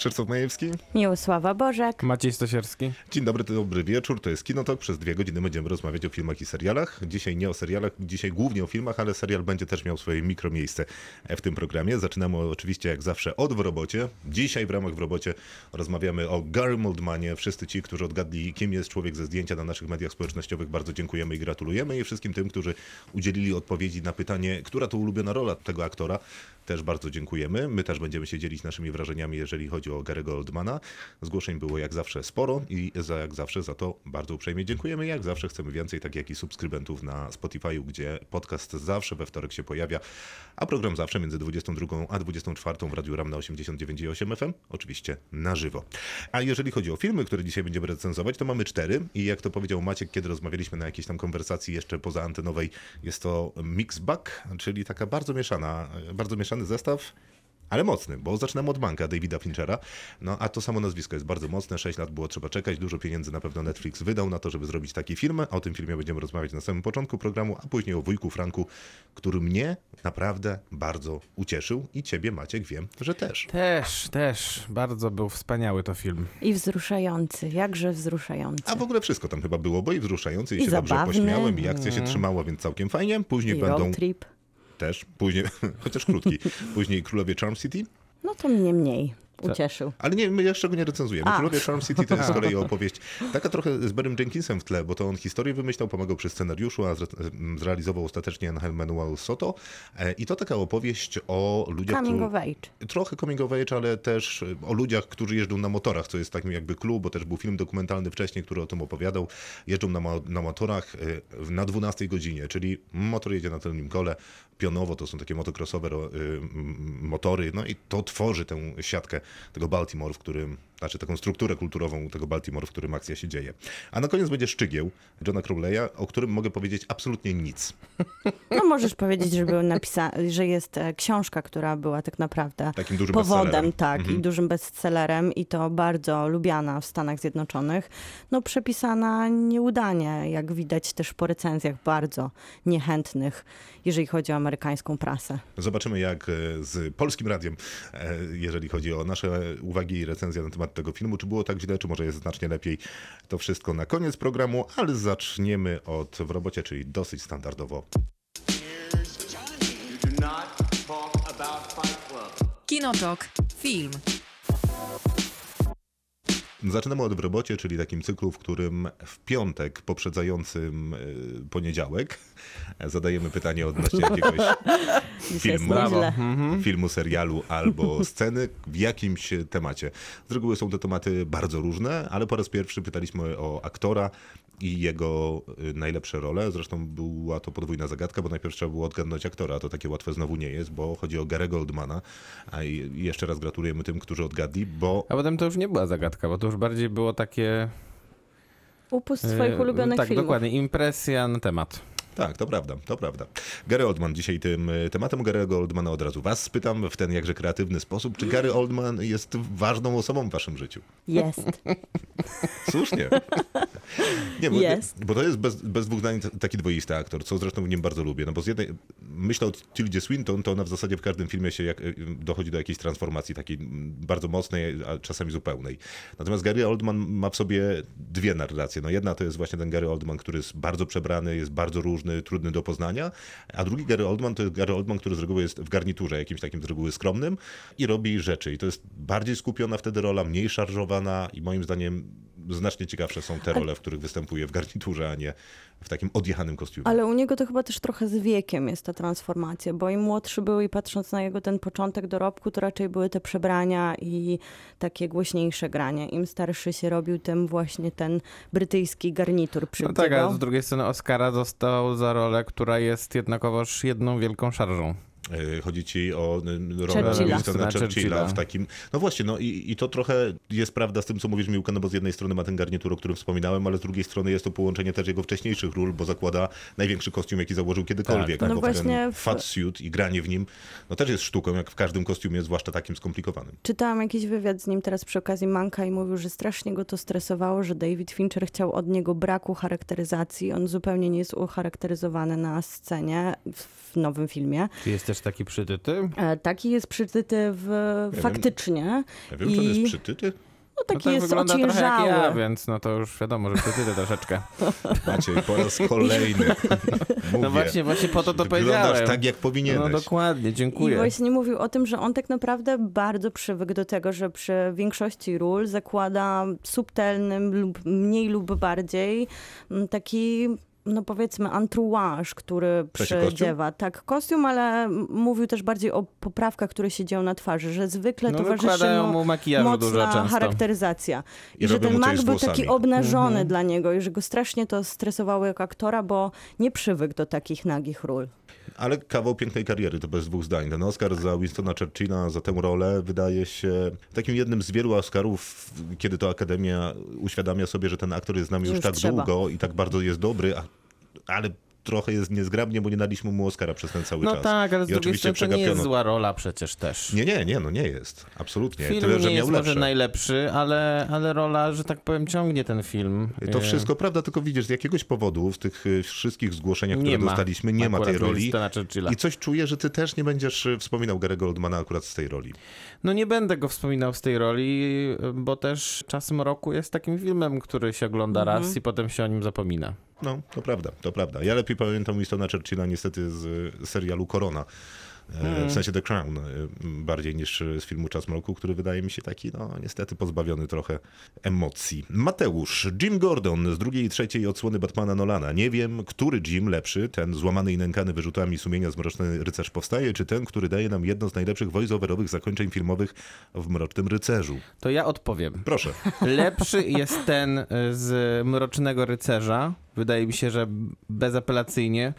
Krzysztof Majewski. Miłosława Bożek. Maciej Stosierski. Dzień dobry, to dobry wieczór. To jest Kinotok. Przez dwie godziny będziemy rozmawiać o filmach i serialach. Dzisiaj nie o serialach, dzisiaj głównie o filmach, ale serial będzie też miał swoje mikromiejsce w tym programie. Zaczynamy oczywiście jak zawsze od W robocie. Dzisiaj w ramach W robocie rozmawiamy o Gary Oldmanie. Wszyscy ci, którzy odgadli, kim jest człowiek ze zdjęcia na naszych mediach społecznościowych, bardzo dziękujemy i gratulujemy. I wszystkim tym, którzy udzielili odpowiedzi na pytanie, która to ulubiona rola tego aktora, też bardzo dziękujemy. My też będziemy się dzielić naszymi wrażeniami, jeżeli chodzi o Gary'ego Oldmana. Zgłoszeń było jak zawsze sporo i za jak zawsze za to bardzo uprzejmie dziękujemy. Jak zawsze chcemy więcej, tak jak i subskrybentów na Spotify'u, gdzie podcast zawsze we wtorek się pojawia, a program zawsze między 22 a 24 w Radiu Ram na 89,8 FM, oczywiście na żywo. A jeżeli chodzi o filmy, które dzisiaj będziemy recenzować, to mamy cztery i jak to powiedział Maciek, kiedy rozmawialiśmy na jakiejś tam konwersacji jeszcze poza antenowej, jest to mix bag, czyli taka bardzo mieszana, bardzo mieszany zestaw ale mocny, bo zaczynamy od banka Davida Finchera, no a to samo nazwisko jest bardzo mocne, 6 lat było trzeba czekać, dużo pieniędzy na pewno Netflix wydał na to, żeby zrobić taki film, o tym filmie będziemy rozmawiać na samym początku programu, a później o wujku Franku, który mnie naprawdę bardzo ucieszył i ciebie Maciek wiem, że też. Też, też. Bardzo był wspaniały to film. I wzruszający, jakże wzruszający. A w ogóle wszystko tam chyba było, bo i wzruszający, i, I się dobrze zabawny. pośmiałem, i akcja się trzymała, więc całkiem fajnie. Później I będą road trip. Też, później, chociaż krótki, później Królowie Charm City, No to mnie mniej ucieszył. Ale nie, my jeszcze go nie recenzujemy. Królowie Charm City to jest z kolei opowieść taka trochę z Barrym Jenkinsem w tle, bo to on historię wymyślał, pomagał przy scenariuszu, a zre- zrealizował ostatecznie Angel Manuel Soto. E, I to taka opowieść o ludziach, Coming of age. Trochę coming of age, ale też e, o ludziach, którzy jeżdżą na motorach, co jest takim jakby clue, bo też był film dokumentalny wcześniej, który o tym opowiadał. Jeżdżą na, na motorach e, w- na 12 godzinie, czyli motor jedzie na tylnym kole, pionowo to są takie motocrossowe ro- y, motory, no i to tworzy tę siatkę tego Baltimore, w którym, znaczy taką strukturę kulturową tego Baltimore, w którym akcja się dzieje. A na koniec będzie Szczygieł Johna Crowley'a, o którym mogę powiedzieć absolutnie nic. No możesz powiedzieć, że, był napisa- że jest e, książka, która była tak naprawdę Takim dużym powodem, tak, Mhm. i dużym bestsellerem i to bardzo lubiana w Stanach Zjednoczonych. No przepisana nieudanie, jak widać też po recenzjach bardzo niechętnych, jeżeli chodzi o amerykańską prasę. Zobaczymy jak e, z Polskim Radiem, e, jeżeli chodzi o nasze uwagi i recenzje na temat tego filmu, czy było tak źle, czy może jest znacznie lepiej. To wszystko na koniec programu, ale zaczniemy od w robocie, czyli dosyć standardowo. You do not talk about Fight Club. Kinotok. Film. Zaczynamy od w robocie, czyli takim cyklu, w którym w piątek poprzedzającym e, poniedziałek zadajemy pytanie odnośnie jakiegoś Filmu. nieźle. filmu, serialu albo sceny w jakimś temacie. Z reguły są to tematy bardzo różne, ale po raz pierwszy pytaliśmy o aktora i jego y, najlepsze role. Zresztą była to podwójna zagadka, bo najpierw trzeba było odgadnąć aktora, a to takie łatwe znowu nie jest, bo chodzi o Gary'ego Oldmana. A jeszcze raz gratulujemy tym, którzy odgadli, bo A potem to już nie była zagadka, bo to już bardziej było takie... Upust swoich e, ulubionych Tak, filmów. dokładnie. Impresja na temat. Tak, to prawda, to prawda. Gary Oldman dzisiaj tym y, tematem Gary'ego Oldmana od razu was spytam w ten jakże kreatywny sposób, czy Gary Oldman jest ważną osobą w waszym życiu? Jest. Słusznie. Nie, bo, Jest. bo to jest bez, bez dwóch zdań taki dwoisty aktor, co zresztą w nim bardzo lubię. No bo z jednej, myślę o Tildzie Swinton, to ona w zasadzie w każdym filmie się jak, y, dochodzi do jakiejś transformacji takiej bardzo mocnej, a czasami zupełnej. Natomiast Gary Oldman ma w sobie dwie narracje. No jedna to jest właśnie ten Gary Oldman, który jest bardzo przebrany, jest bardzo różny, trudny do poznania, a drugi Gary Oldman to jest Gary Oldman, który z reguły jest w garniturze jakimś takim z reguły skromnym i robi rzeczy. I to jest bardziej skupiona wtedy rola, mniej szarżowana i moim zdaniem znacznie ciekawsze są te role, w których występuje w garniturze, a nie w takim odjechanym kostiumie. Ale u niego to chyba też trochę z wiekiem jest ta transformacja, bo im młodszy był i patrząc na jego ten początek dorobku, to raczej były te przebrania i takie głośniejsze granie. Im starszy się robił, tym właśnie ten brytyjski garnitur No przybywał. tak, a z drugiej strony Oscara dostał za rolę, która jest jednakowoż jedną wielką szarżą. E, Chodzi ci o y, rolę. Winstona Churchilla. W takim... No właśnie, no i, i to trochę jest prawda z tym, co mówisz Miłka, no bo z jednej strony ma ten garnitur, o którym wspominałem, ale z drugiej strony jest to połączenie też jego wcześniejszych ról, bo zakłada największy kostium, jaki założył kiedykolwiek. Tak, tak. No właśnie w- fat suit i granie w nim, no też jest sztuką, jak w każdym kostiumie, zwłaszcza takim skomplikowanym. Czytałam jakiś wywiad z nim teraz przy okazji Manka i mówił, że strasznie go to stresowało, że David Fincher chciał od niego braku charakteryzacji. On zupełnie nie jest ucharakteryzowany na scenie w nowym filmie. Czy jest też taki przytyty? E, Taki jest przytyty w, wiem. faktycznie. Ja wiem, czy on I- jest przytyty? No No taki tak jest ociężały. ja, więc no to już wiadomo, że przytyty troszeczkę. Maciej, po raz kolejny. Mówię, No właśnie, właśnie po to to powiedziałem. tak, jak powinieneś. No dokładnie, I dziękuję. właśnie mówił o tym, że on tak naprawdę bardzo przywykł do tego, że przy większości ról zakłada subtelnym lub mniej lub bardziej mm, taki no powiedzmy entourage, który przydziewa. Tak, kostium, ale mówił też bardziej o poprawkach, które się dzieją na twarzy, że zwykle No towarzyszy mu dużo mocna często. charakteryzacja. I I, że ten Mac był taki obnażony Mhm. dla niego i że go strasznie to stresowało jako aktora, bo nie przywykł do takich nagich ról. Ale kawał pięknej kariery, to bez dwóch zdań. Ten Oscar za Winstona Churchilla, za tę rolę, wydaje się takim jednym z wielu Oscarów, kiedy to Akademia uświadamia sobie, że ten aktor jest z nami już już tak trzeba. długo i tak bardzo jest dobry, ale trochę jest niezgrabnie, bo nie daliśmy mu Oscara przez ten cały No czas. tak, ale z I drugiej strony to nie jest zła rola przecież też. Nie, nie, nie, no nie jest. Absolutnie. Film Tyle, że nie miał jest może najlepszy, ale, ale rola, że tak powiem, ciągnie ten film. To E, wszystko prawda, tylko widzisz, z jakiegoś powodu w tych y, wszystkich zgłoszeniach, które nie dostaliśmy, nie ma tej roli. I coś czuję, że ty też nie będziesz y, wspominał Gary'ego Oldmana akurat z tej roli. No nie będę go wspominał z tej roli, bo też Czasem Roku jest takim filmem, który się ogląda Mhm. raz i potem się o nim zapomina. No, to prawda, to prawda. Ja lepiej pamiętam Winstona Churchilla niestety z serialu Korona. E, W sensie The Crown, e, bardziej niż z filmu Czas Mroku, który wydaje mi się taki, no niestety pozbawiony trochę emocji. Mateusz, Jim Gordon z drugiej i trzeciej odsłony Batmana Nolana. Nie wiem, który Jim lepszy, ten złamany i nękany wyrzutami sumienia z Mroczny Rycerz powstaje, czy ten, który daje nam jedno z najlepszych voice-overowych zakończeń filmowych w Mrocznym Rycerzu. To ja odpowiem. Proszę. Lepszy jest ten y, z Mrocznego Rycerza. Wydaje mi się, że bezapelacyjnie.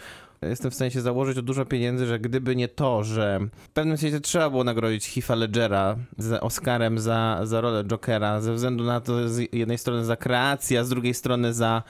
Jestem w stanie się założyć o dużo pieniędzy, że gdyby nie to, że w pewnym sensie trzeba było nagrodzić Heath'a Ledgera z Oscarem za, za rolę Jokera, ze względu na to z jednej strony za kreację, a z drugiej strony za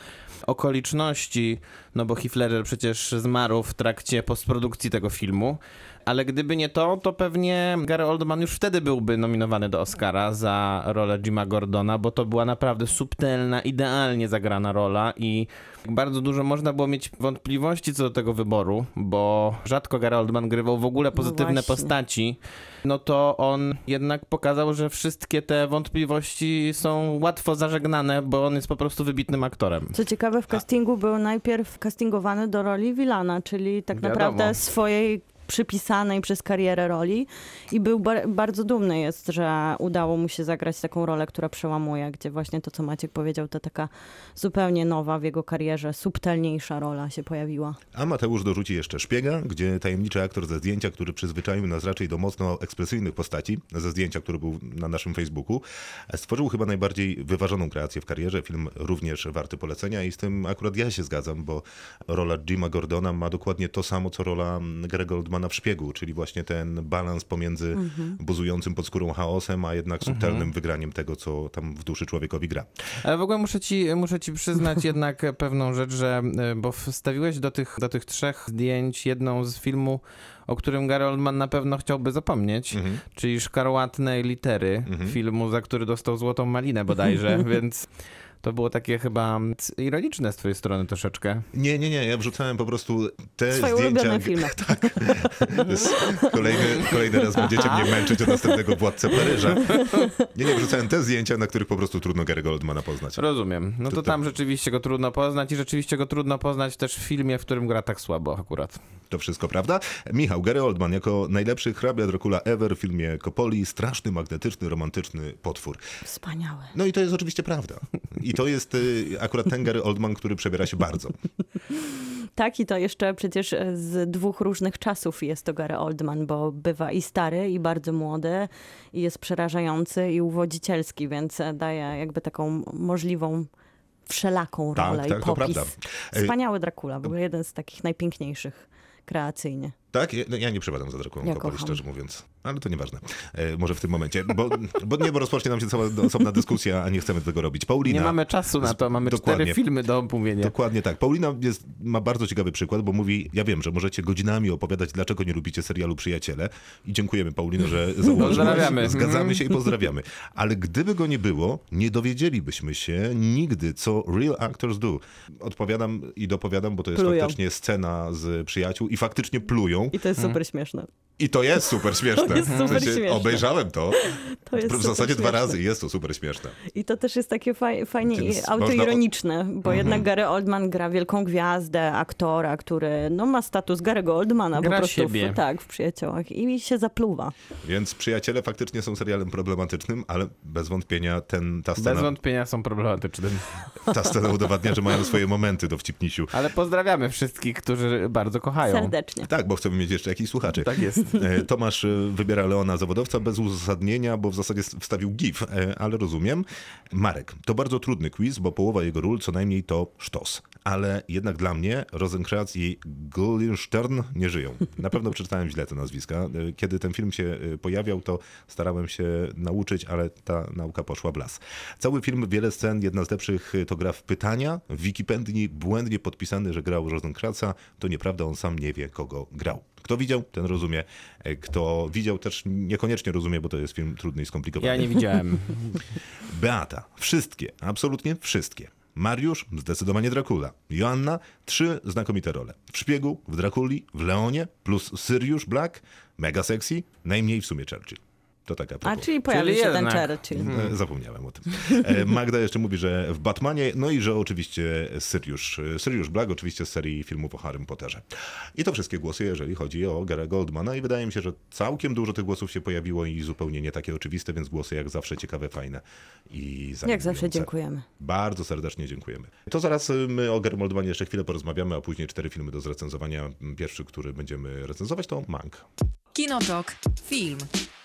okoliczności, no bo Heath Ledger przecież zmarł w trakcie postprodukcji tego filmu. Ale gdyby nie to, to pewnie Gary Oldman już wtedy byłby nominowany do Oscara za rolę Jima Gordona, bo to była naprawdę subtelna, idealnie zagrana rola i bardzo dużo można było mieć wątpliwości co do tego wyboru, bo rzadko Gary Oldman grywał w ogóle pozytywne właśnie. postaci. No to on jednak pokazał, że wszystkie te wątpliwości są łatwo zażegnane, bo on jest po prostu wybitnym aktorem. Co ciekawe, w castingu był najpierw castingowany do roli Wilana, czyli tak Wiadomo. naprawdę swojej przypisanej przez karierę roli i był bar- bardzo dumny jest, że udało mu się zagrać taką rolę, która przełamuje, gdzie właśnie to, co Maciek powiedział, to taka zupełnie nowa w jego karierze, subtelniejsza rola się pojawiła. A Mateusz dorzuci jeszcze szpiega, gdzie tajemniczy aktor ze zdjęcia, który przyzwyczaił nas raczej do mocno ekspresyjnych postaci, ze zdjęcia, który był na naszym Facebooku, stworzył chyba najbardziej wyważoną kreację w karierze. Film również warty polecenia i z tym akurat ja się zgadzam, bo rola Jima Gordona ma dokładnie to samo, co rola Gary'ego Oldmana w szpiegu, czyli właśnie ten balans pomiędzy buzującym pod skórą chaosem, a jednak subtelnym wygraniem tego, co tam w duszy człowiekowi gra. Ale w ogóle muszę ci, muszę ci przyznać jednak pewną rzecz, że y, bo wstawiłeś do tych, do tych trzech zdjęć jedną z filmu, o którym Gary Oldman na pewno chciałby zapomnieć, Mhm. czyli Szkarłatne Litery, filmu, za który dostał Złotą Malinę bodajże, więc to było takie chyba ironiczne z twojej strony troszeczkę. Nie, nie, nie, ja wrzucałem po prostu te Swoje zdjęcia. ulubione filmy. Jest kolejny, kolejny raz będziecie mnie męczyć od następnego władcę Paryża. Nie, nie, wrzucałem te zdjęcia, na których po prostu trudno Gary'ego Oldmana poznać. Rozumiem. No to To- to- tam rzeczywiście go trudno poznać i rzeczywiście go trudno poznać też w filmie, w którym gra tak słabo akurat. To wszystko prawda. Michał, Gary Oldman jako najlepszy hrabia Dracula ever w filmie Coppoli, straszny, magnetyczny, romantyczny potwór. Wspaniałe. No i to jest oczywiście prawda. I to jest y, akurat ten Gary Oldman, który przebiera się bardzo. Tak i to jeszcze przecież e, z dwóch różnych czasów jest to Gary Oldman, bo bywa i stary, i bardzo młody, i jest przerażający, i uwodzicielski, więc e, daje jakby taką możliwą wszelaką Tak, rolę tak, i to popis. Ej, Wspaniały Dracula, ogóle jeden z takich najpiękniejszych kreacyjnie. Tak? Ja, no, ja nie przepadam za Drakulą Ja kocham. szczerze mówiąc. Ale to nieważne. E, może w tym momencie. Bo, bo nie, bo rozpocznie nam się cała osobna dyskusja, a nie chcemy tego robić. Paulina. Nie mamy czasu na to, mamy Dokładnie. cztery filmy do omówienia. Dokładnie tak. Paulina jest, ma bardzo ciekawy przykład, bo mówi, ja wiem, że możecie godzinami opowiadać, dlaczego nie lubicie serialu Przyjaciele i dziękujemy Paulino, że. Pozdrawiamy. Zgadzamy się i pozdrawiamy. Ale gdyby go nie było, nie dowiedzielibyśmy się nigdy, co Real Actors Do. Odpowiadam i dopowiadam, bo to jest Plują. faktycznie scena z przyjaciół i faktycznie plują. I to jest super śmieszne. I to jest super śmieszne. To jest super W sensie śmieszne. Obejrzałem to. To jest w zasadzie dwa razy i jest to super śmieszne. I to też jest takie faj, fajnie Więc i można- autoironiczne, bo jednak Gary Oldman gra wielką gwiazdę, aktora, który no, ma status Gary'ego Oldmana Gra po prostu siebie. W, tak, w przyjaciołach i się zapluwa. Więc Przyjaciele faktycznie są serialem problematycznym, ale bez wątpienia ten, ta Bez scena, wątpienia są problematyczne. ta scena udowadnia, że mają swoje momenty do wcipnisiu. Ale pozdrawiamy wszystkich, którzy bardzo kochają. Serdecznie. Tak, bo chcemy mieć jeszcze jakichś słuchaczy. Tak jest. E, Tomasz e, wybiera Leona zawodowca bez uzasadnienia, bo w zasadzie wstawił gif, e, ale rozumiem. Marek, to bardzo trudny quiz, bo połowa jego ról co najmniej to sztos. Ale jednak dla mnie Rosenkranz i Guildenstern nie żyją. Na pewno przeczytałem źle te nazwiska. E, Kiedy ten film się e, pojawiał, to starałem się nauczyć, ale ta nauka poszła w las. Cały film, wiele scen, jedna z lepszych e, to gra w pytania. W Wikipedii błędnie podpisany, że grał Rosenkranza. To nieprawda, on sam nie wie, kogo grał. Kto widział, ten rozumie. Kto widział, też niekoniecznie rozumie, bo to jest film trudny i skomplikowany. Ja nie widziałem. Beata. Wszystkie, absolutnie wszystkie. Mariusz, zdecydowanie Dracula. Joanna, trzy znakomite role. W Szpiegu, w Drakuli, w Leonie, plus Sirius Black, mega sexy, najmniej w sumie Churchill. To taka A czyli pojawił Czyli się jednak. ten Churchill. Zapomniałem o tym. E, Magda jeszcze mówi, że w Batmanie, no i że oczywiście Sirius, Sirius Black, oczywiście z serii filmów o Harrym Potterze. I to wszystkie głosy, jeżeli chodzi o Gary'ego Goldmana i wydaje mi się, że całkiem dużo tych głosów się pojawiło i zupełnie nie takie oczywiste, więc głosy jak zawsze ciekawe, fajne i Jak zawsze dziękujemy. Bardzo serdecznie dziękujemy. To zaraz y, my o Garym Oldmanie jeszcze chwilę porozmawiamy, a później cztery filmy do zrecenzowania. Pierwszy, który będziemy recenzować to Mank. Kinotok. Film.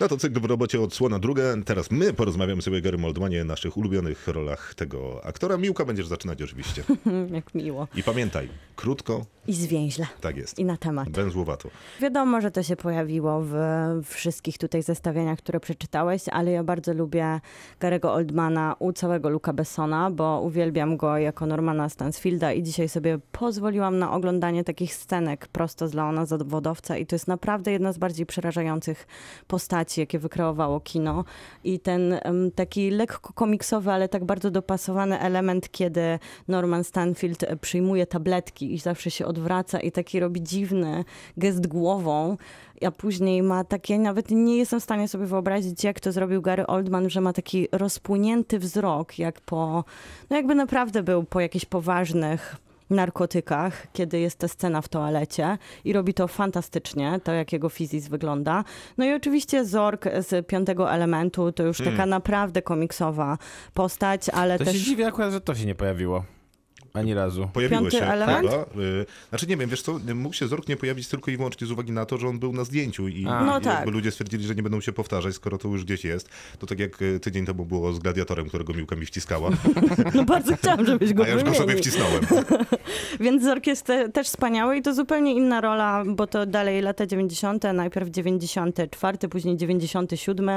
No to cykl w robocie odsłona druga. Teraz my porozmawiamy sobie o Garym Oldmanie, naszych ulubionych rolach tego aktora. Miłka będziesz zaczynać oczywiście. Jak miło. I pamiętaj, krótko, I zwięźle. tak jest. I na temat. Węzłowato. Wiadomo, że to się pojawiło w wszystkich tutaj zestawieniach, które przeczytałeś, ale ja bardzo lubię Garego Oldmana u całego Luca Bessona, bo uwielbiam go jako Normana Stansfielda i dzisiaj sobie pozwoliłam na oglądanie takich scenek prosto z Leona Zawodowca i to jest naprawdę jedna z bardziej przerażających postaci, jakie wykreowało kino. I ten taki lekko komiksowy, ale tak bardzo dopasowany element, kiedy Norman Stanfield e, przyjmuje tabletki i zawsze się odwraca i taki robi dziwny gest głową, a później ma takie, nawet nie jestem w stanie sobie wyobrazić, jak to zrobił Gary Oldman, że ma taki rozpłynięty wzrok, jak po, no jakby naprawdę był po jakichś poważnych narkotykach, kiedy jest ta scena w toalecie i robi to fantastycznie, to jak jego fizis wygląda. No i oczywiście Zork z piątego elementu to już taka naprawdę komiksowa postać, ale To też... się dziwię akurat, że to się nie pojawiło. Ani razu. Pojawiło Piąty się element? chyba. y, Znaczy nie wiem, wiesz co, mógł się Zork nie pojawić tylko i wyłącznie z uwagi na to, że on był na zdjęciu i, A. i No jakby tak. ludzie stwierdzili, że nie będą się powtarzać, skoro to już gdzieś jest. To tak jak y, tydzień temu było z Gladiatorem, którego Miłka mi wciskała, No bardzo chciałam, żebyś go a ja już go sobie wcisnąłem. Więc Zork jest te, też wspaniały i to zupełnie inna rola, bo to dalej lata 90., najpierw 94, później 97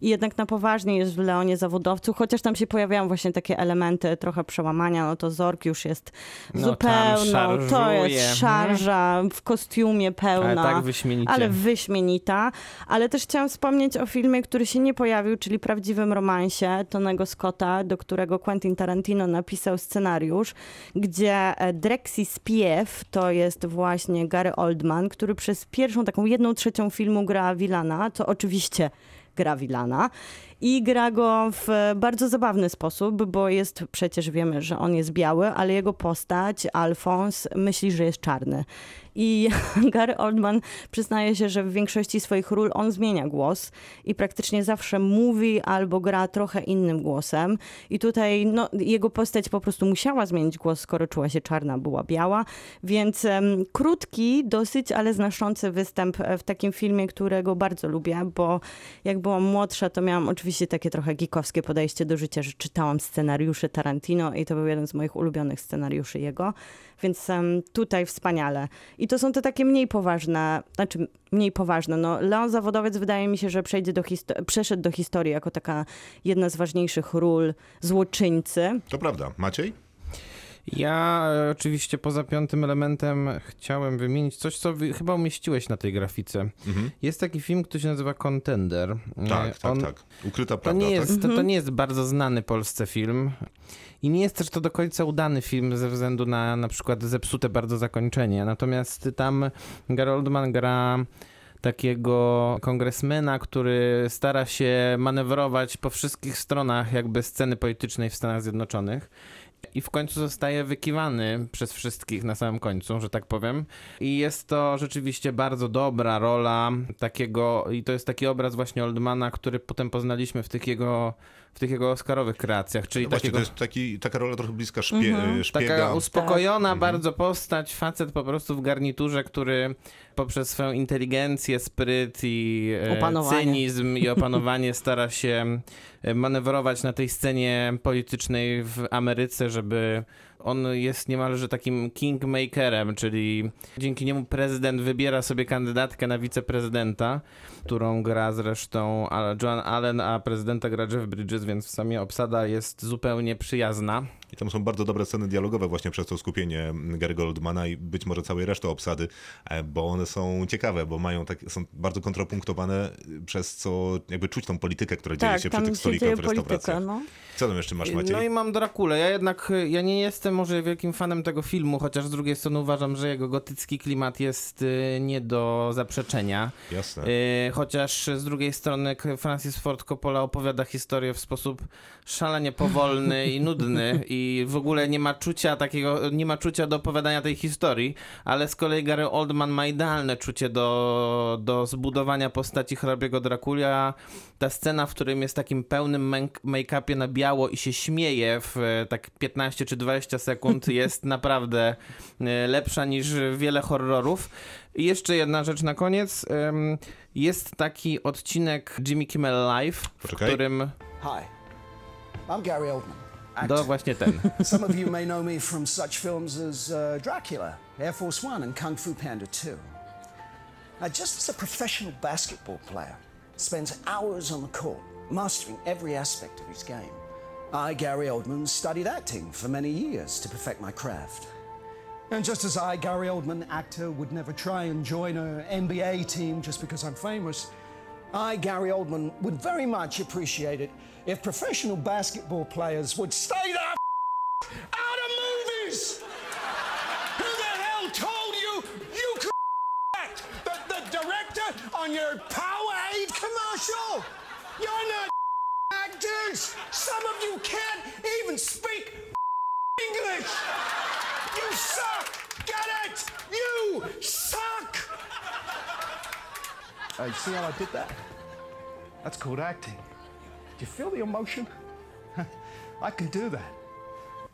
i jednak na poważnie jest w Leonie Zawodowcu, chociaż tam się pojawiają właśnie takie elementy trochę przełamania, no to Zork już jest No zupełną, to jest szarża, w kostiumie pełna. Ale tak wyśmienicie. Ale wyśmienita. Ale też chciałam wspomnieć o filmie, który się nie pojawił, czyli prawdziwym romansie Tonego Scotta, do którego Quentin Tarantino napisał scenariusz, gdzie e, Drexy Spiew to jest właśnie Gary Oldman, który przez pierwszą taką jedną trzecią filmu gra Wilana, co oczywiście gra Wilana i gra go w bardzo zabawny sposób, bo jest, przecież wiemy, że on jest biały, ale jego postać, Alfons, myśli, że jest czarny. I Gary Oldman przyznaje się, że w większości swoich ról on zmienia głos i praktycznie zawsze mówi albo gra trochę innym głosem. I tutaj no, jego postać po prostu musiała zmienić głos, skoro czuła się czarna, była biała. Więc em, krótki, dosyć, ale znaczący występ w takim filmie, którego bardzo lubię, bo jak byłam młodsza, to miałam oczywiście takie trochę geekowskie podejście do życia, że czytałam scenariusze Tarantino i to był jeden z moich ulubionych scenariuszy jego, więc em, tutaj wspaniale. I to są te takie mniej poważne, znaczy mniej poważne. No, Leon Zawodowiec wydaje mi się, że przejdzie do przeszedł do historii jako taka jedna z ważniejszych ról złoczyńcy. To prawda. Maciej? Ja e, oczywiście poza piątym elementem chciałem wymienić coś, co chyba umieściłeś na tej grafice. Jest taki film, który się nazywa Contender. E, Mhm. Tak, tak, On- tak. Ukryta To prawda, nie, jest, tak? to, to nie jest bardzo znany Polsce film. I nie jest też to do końca udany film ze względu na na przykład zepsute bardzo zakończenie. Natomiast tam Gary Oldman gra takiego kongresmena, który stara się manewrować po wszystkich stronach jakby sceny politycznej w Stanach Zjednoczonych. I w końcu zostaje wykiwany przez wszystkich na samym końcu, że tak powiem. I jest to rzeczywiście bardzo dobra rola takiego, i to jest taki obraz właśnie Oldmana, który potem poznaliśmy w tych jego, w tych jego Oscarowych kreacjach, czyli No Właśnie, takiego... to jest taki, taka rola trochę bliska szpie, szpiega. Taka uspokojona Tak. bardzo postać, facet po prostu w garniturze, który poprzez swoją inteligencję, spryt i e, Opanowanie. cynizm i opanowanie stara się e, manewrować na tej scenie politycznej w Ameryce, żeby on jest niemalże takim kingmakerem, czyli dzięki niemu prezydent wybiera sobie kandydatkę na wiceprezydenta, którą gra zresztą Joan Allen, a prezydenta gra Jeff Bridges, więc w sumie obsada jest zupełnie przyjazna. I tam są bardzo dobre sceny dialogowe właśnie przez to skupienie Gary'ego Oldmana i być może całej reszty obsady, e, bo one są ciekawe, bo mają tak, są bardzo kontrapunktowane, przez co jakby czuć tą politykę, która dzieje Tak, się przy tych stolikach dzieje w restauracjach. No. Co tam jeszcze masz, Maciej? No i mam Drakulę. Ja jednak, y, ja nie jestem może wielkim fanem tego filmu, chociaż z drugiej strony uważam, że jego gotycki klimat jest y, nie do zaprzeczenia. Jasne. Y, Chociaż z drugiej strony Francis Ford Coppola opowiada historię w sposób szalenie powolny i nudny i w ogóle nie ma czucia takiego, nie ma czucia do opowiadania tej historii, ale z kolei Gary Oldman ma idealne czucie do, do zbudowania postaci hrabiego Dracula. Ta scena, w którym jest takim pełnym make- make-upie na biało i się śmieje w tak 15 czy 20 sekund jest naprawdę e, lepsza niż wiele horrorów. I jeszcze jedna rzecz na koniec. Jest taki odcinek Jimmy Kimmel Live, w Poczekaj. którym... Hi, I'm Gary Oldman. Właśnie ten. Some of you may know me from such films as uh, Dracula, Air Force One, and Kung Fu Panda 2. Now, just as a professional basketball player spends hours on the court mastering every aspect of his game, I, Gary Oldman, studied acting for many years to perfect my craft. And just as I, Gary Oldman, actor, would never try and join an NBA team just because I'm famous, I, Gary Oldman, would very much appreciate it if professional basketball players would stay the out of movies! Who the hell told you you could act? The, the director on your Powerade commercial? You're not actors! Some of you can't even speak English! You suck! Get it? You suck! You see how I did that? That's called acting. Do you feel the emotion? I can do that.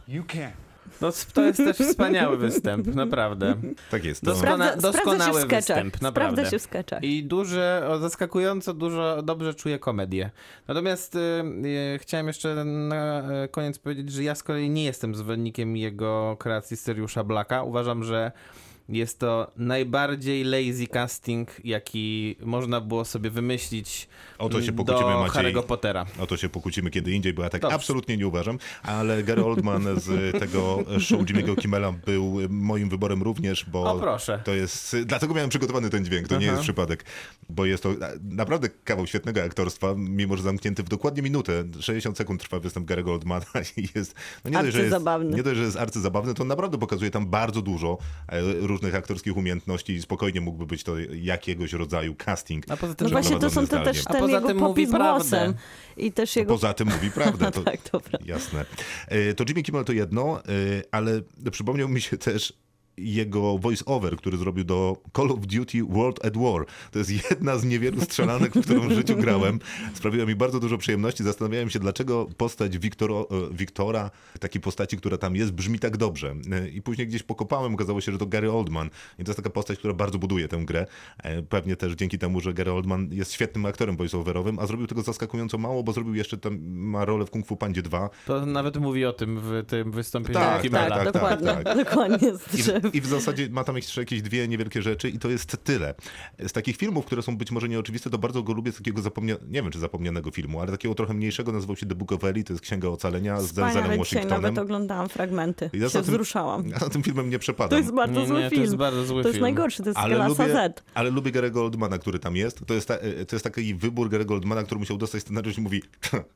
You can. No, to jest też wspaniały występ, naprawdę. Tak jest. No. Doskona- sprawdza się doskonały w występ, naprawdę. Sprawdza się w sketchach. I duże, o, zaskakująco dużo, dobrze czuję komedię. Natomiast y, y, chciałem jeszcze na y, koniec powiedzieć, że ja z kolei nie jestem zwolennikiem jego kreacji Seriusza Blacka. Uważam, że jest to najbardziej lazy casting, jaki można było sobie wymyślić O to się pokłócimy, do Maciej. Harry'ego Pottera. O to się pokłócimy kiedy indziej, bo ja tak Dobrze. absolutnie nie uważam. Ale Gary Oldman z tego show Jimmy'ego Kimmela był moim wyborem również, bo O, proszę. to jest... Dlatego miałem przygotowany ten dźwięk, to nie Aha. jest przypadek, bo jest to naprawdę kawał świetnego aktorstwa, mimo że zamknięty w dokładnie minutę. 60 sekund trwa występ Gary'ego Oldmana i jest... No nie, dość, że jest nie dość, że jest arcyzabawny, to on naprawdę pokazuje tam bardzo dużo e, różnych aktorskich umiejętności i spokojnie mógłby być to jakiegoś rodzaju casting. A poza tym, No właśnie to są to też. A ten poza jego tym mówi popis prawdę. głosem. I też jego... Poza tym mówi prawdę. To, tak, dobra. Jasne. E, To Jimmy Kimmel to jedno, e, ale przypomniał mi się też jego voice-over, który zrobił do Call of Duty World at War. To jest jedna z niewielu strzelanek, w którą w życiu grałem. Sprawiła mi bardzo dużo przyjemności. Zastanawiałem się, dlaczego postać Wiktoro, e, Wiktora, takiej postaci, która tam jest, brzmi tak dobrze. E, I później gdzieś pokopałem, okazało się, że to Gary Oldman. I to jest taka postać, która bardzo buduje tę grę. E, Pewnie też dzięki temu, że Gary Oldman jest świetnym aktorem voice-overowym, a zrobił tego zaskakująco mało, bo zrobił jeszcze tam, ma rolę w Kung Fu Pandzie 2. To nawet mówi o tym w tym wystąpieniu Tak, Kimmela. Tak, tak, dokładnie, tak. dokładnie z I drzew. I w zasadzie ma tam jeszcze jakieś dwie niewielkie rzeczy i to jest tyle. Z takich filmów, które są być może nieoczywiste, to bardzo go lubię z takiego zapomnianego, nie wiem czy zapomnianego filmu, ale takiego trochę mniejszego, nazywał się The Book of Eli, to jest Księga Ocalenia z Denzelem Washingtonem. nawet oglądałam fragmenty. Ja za się tym- wzruszałam. Ja na tym filmem nie przepadam. To jest bardzo Nie, zły nie, to film. jest bardzo zły To jest film. najgorszy, to jest ale klasa lubię, Z. ale lubię Gary'ego Oldmana, który tam jest. To jest, ta, to jest taki wybór Gary'ego Oldmana, który musiał dostać scenariusz i mówi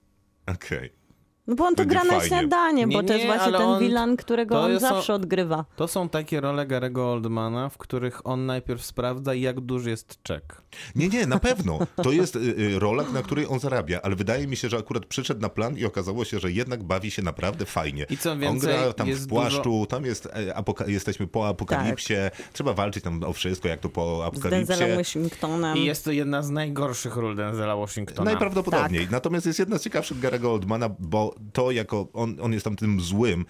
okej. No bo on to gra na fajnie. śniadanie, bo Nie, to jest nie, właśnie ten on- wilan, którego on jest- zawsze odgrywa. To są takie role Garego Oldmana, w których on najpierw sprawdza, jak duży jest czek. Nie, nie, na pewno. To jest y, y, rola, na której on zarabia, ale wydaje mi się, że akurat przyszedł na plan i okazało się, że jednak bawi się naprawdę fajnie. I co on więcej, gra tam w płaszczu, tam jest, e, apoka- jesteśmy po apokalipsie, trzeba walczyć tam o wszystko, jak to po Z Denzelem apokalipsie. Washingtonem. I jest to jedna z najgorszych ról Denzela Washingtona. Najprawdopodobniej. Tak. Natomiast jest jedna z ciekawszych Garego Oldmana, bo to jako on, on jest tam tym złym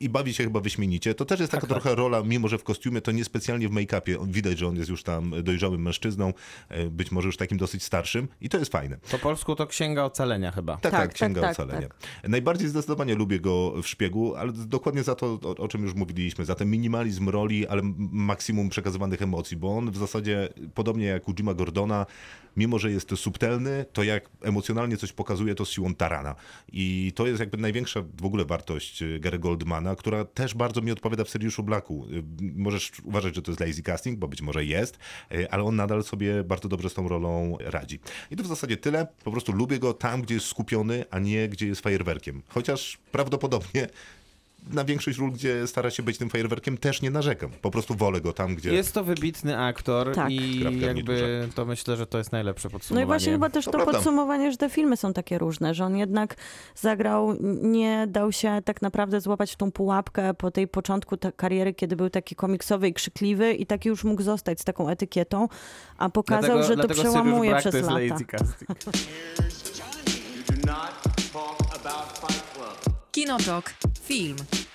i bawi się chyba wyśmienicie. To też jest taka Tak, tak. trochę rola, mimo że w kostiumie, to niespecjalnie w make-upie. Widać, że on jest już tam dojrzałym mężczyzną, e, być może już takim dosyć starszym i to jest fajne. Po polsku to Księga Ocalenia chyba. Tak, tak, Tak, Księga tak, tak, Ocalenia. Najbardziej zdecydowanie lubię go w szpiegu, ale dokładnie za to, o, o czym już mówiliśmy, za ten minimalizm roli, ale maksimum przekazywanych emocji, bo on w zasadzie, podobnie jak u Jima Gordona, mimo że jest subtelny, to jak emocjonalnie coś pokazuje, to z siłą tarana. I to jest jakby największa w ogóle wartość y, Gary Goldmana, która też bardzo mi odpowiada w Seriuszu Blacku. Y, Możesz uważać, że to jest lazy casting, bo być może jest, y, ale on nadal sobie bardzo dobrze z tą rolą radzi. I to w zasadzie tyle. Po prostu lubię go tam, gdzie jest skupiony, a nie gdzie jest fajerwerkiem. Chociaż prawdopodobnie na większość ról, gdzie stara się być tym fajerwerkiem, też nie narzekam. Po prostu wolę go tam, gdzie... Jest to wybitny aktor Tak. i Kropka jakby to myślę, że to jest najlepsze No podsumowanie. i właśnie chyba też To to, podsumowanie, że te filmy są takie różne, że on jednak zagrał, nie dał się tak naprawdę złapać w tą pułapkę po tej początku ta kariery, kiedy był taki komiksowy i krzykliwy i taki już mógł zostać z taką etykietą, a pokazał, Dlatego- że to przełamuje przez jest lata. Kinotok. Film.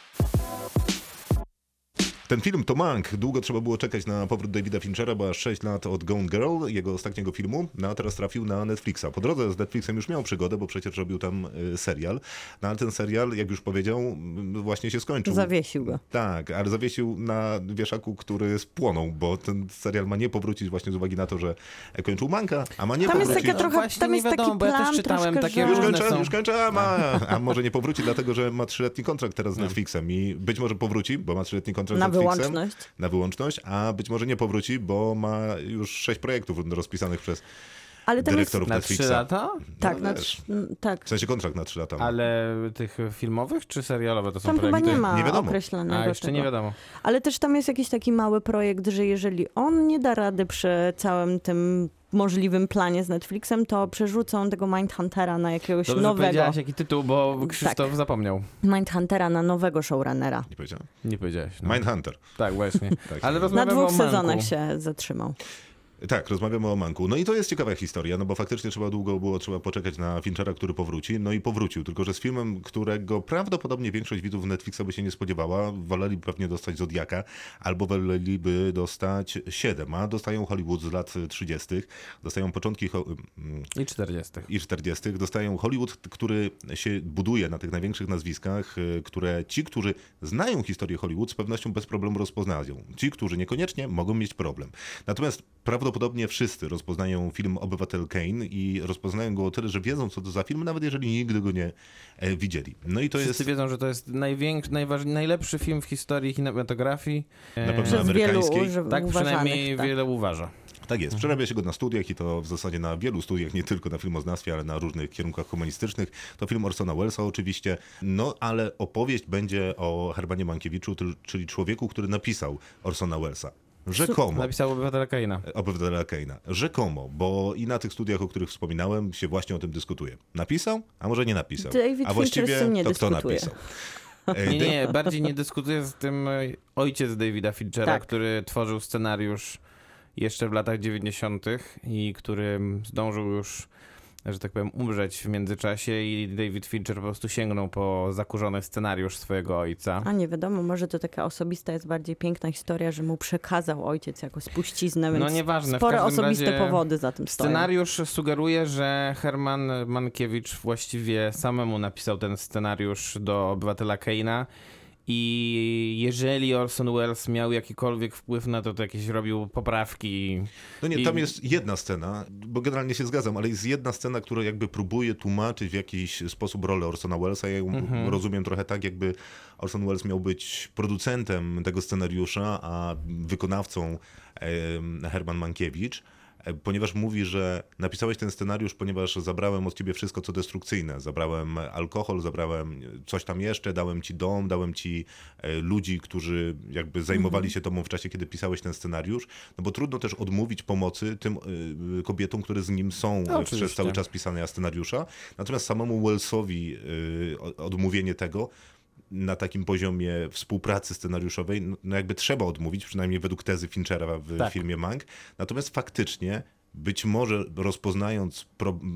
Ten film to Mank. Długo trzeba było czekać na powrót Davida Finchera, bo aż 6 lat od Gone Girl, jego ostatniego filmu, no a teraz trafił na Netflixa. Po drodze z Netflixem już miał przygodę, bo przecież robił tam y, serial. No ale ten serial, jak już powiedział, mm, właśnie się skończył. Zawiesił go. Tak, ale zawiesił na wieszaku, który spłonął, bo ten serial ma nie powrócić właśnie z uwagi na to, że kończył Manka, a ma nie Tam jest powrócić. taka trochę, Właśnie tam nie jest taki wiadomo, bo ja też plan czytałem troszkę, takie że... Już kończę, są. już kończę, a, ma, a może nie powróci, dlatego że ma trzyletni kontrakt teraz z Netflixem i być może powróci, bo ma trzyletni kontrakt Na z Netflixem. Wyłączność. Na wyłączność, a być może nie powróci, bo ma już sześć projektów rozpisanych przez Ale tam jest... dyrektorów Na trzy lata? Tak, No na, wiesz. trz- tak. W sensie kontrakt na trzy lata. Ale tych filmowych czy serialowe to są Tam chyba projekty? nie ma Nie wiadomo. określonego A, jeszcze tego. nie wiadomo. Ale też tam jest jakiś taki mały projekt, że jeżeli on nie da rady przy całym tym możliwym planie z Netflixem, to przerzucą tego Mindhuntera na jakiegoś Dobrze, nowego. powiedziałaś jaki tytuł, bo Krzysztof Tak. zapomniał. Mindhuntera na nowego showrunnera. Nie powiedziałem? Nie powiedziałeś. No. Mindhunter. Tak, właśnie. Tak. Ale Na dwóch sezonach się zatrzymał. Tak, rozmawiamy o Manku. No i to jest ciekawa historia, no bo faktycznie trzeba długo było trzeba poczekać na Finchera, który powróci. No i powrócił, tylko że z filmem, którego prawdopodobnie większość widzów Netflixa by się nie spodziewała. Woleli pewnie dostać Zodiaka, albo woleliby dostać 7, a dostają Hollywood z lat 30., dostają początki ho- mm, I 40. i 40. Dostają Hollywood, który się buduje na tych największych nazwiskach, y, które ci, którzy znają historię Hollywood, z pewnością bez problemu rozpoznają. Ci, którzy niekoniecznie, mogą mieć problem. Natomiast prawdopodobnie wszyscy rozpoznają film Obywatel Kane i rozpoznają go o tyle, że wiedzą, co to za film, nawet jeżeli nigdy go nie e, widzieli. No i to Wszyscy jest wiedzą, że to jest największy, najważ... najlepszy film w historii kinematografii. na E, pewno Przez wielu amerykańskiej. uży- Tak przynajmniej tak. wiele uważa. Tak jest. Przerabia się go na studiach i to w zasadzie na wielu studiach, nie tylko na filmoznawstwie, ale na różnych kierunkach humanistycznych. To film Orsona Wellesa oczywiście, no ale opowieść będzie o Herbanie Mankiewiczu, czyli człowieku, który napisał Orsona Wellesa. Rzekomo. Napisał obywatela Kaina. Obywatela Keina. Rzekomo, bo i na tych studiach, o których wspominałem, się właśnie o tym dyskutuje. Napisał, a może nie napisał. David a właściwie z tym nie to kto dyskutuje. napisał? E, Nie, nie, bardziej nie dyskutuję z tym e, ojciec Davida Finchera, Tak. który tworzył scenariusz jeszcze w latach 90. i który zdążył już, że tak powiem, umrzeć w międzyczasie i David Fincher po prostu sięgnął po zakurzony scenariusz swojego ojca. A nie wiadomo, może to taka osobista jest bardziej piękna historia, że mu przekazał ojciec jako spuściznę, więc No nieważne, spore osobiste powody za tym stoją. Scenariusz sugeruje, że Herman Mankiewicz właściwie samemu napisał ten scenariusz do Obywatela Keina i jeżeli Orson Welles miał jakikolwiek wpływ na to, to jakieś robił poprawki. No nie, I- tam jest jedna scena, bo generalnie się zgadzam, ale jest jedna scena, która jakby próbuje tłumaczyć w jakiś sposób rolę Orsona Wellesa. Ja ją Mhm. rozumiem trochę tak, jakby Orson Welles miał być producentem tego scenariusza, a wykonawcą Herman Mankiewicz. E, Ponieważ mówi, że napisałeś ten scenariusz, ponieważ zabrałem od ciebie wszystko, co destrukcyjne. Zabrałem alkohol, zabrałem coś tam jeszcze, dałem ci dom, dałem ci e, ludzi, którzy jakby zajmowali się tobą w czasie, kiedy pisałeś ten scenariusz. No bo trudno też odmówić pomocy tym e, kobietom, które z nim są No, przez cały czas pisania scenariusza. Natomiast samemu Wellsowi odmówienie tego na takim poziomie współpracy scenariuszowej, no no jakby trzeba odmówić, przynajmniej według tezy Finchera w Tak. filmie Mank. Natomiast faktycznie, być może rozpoznając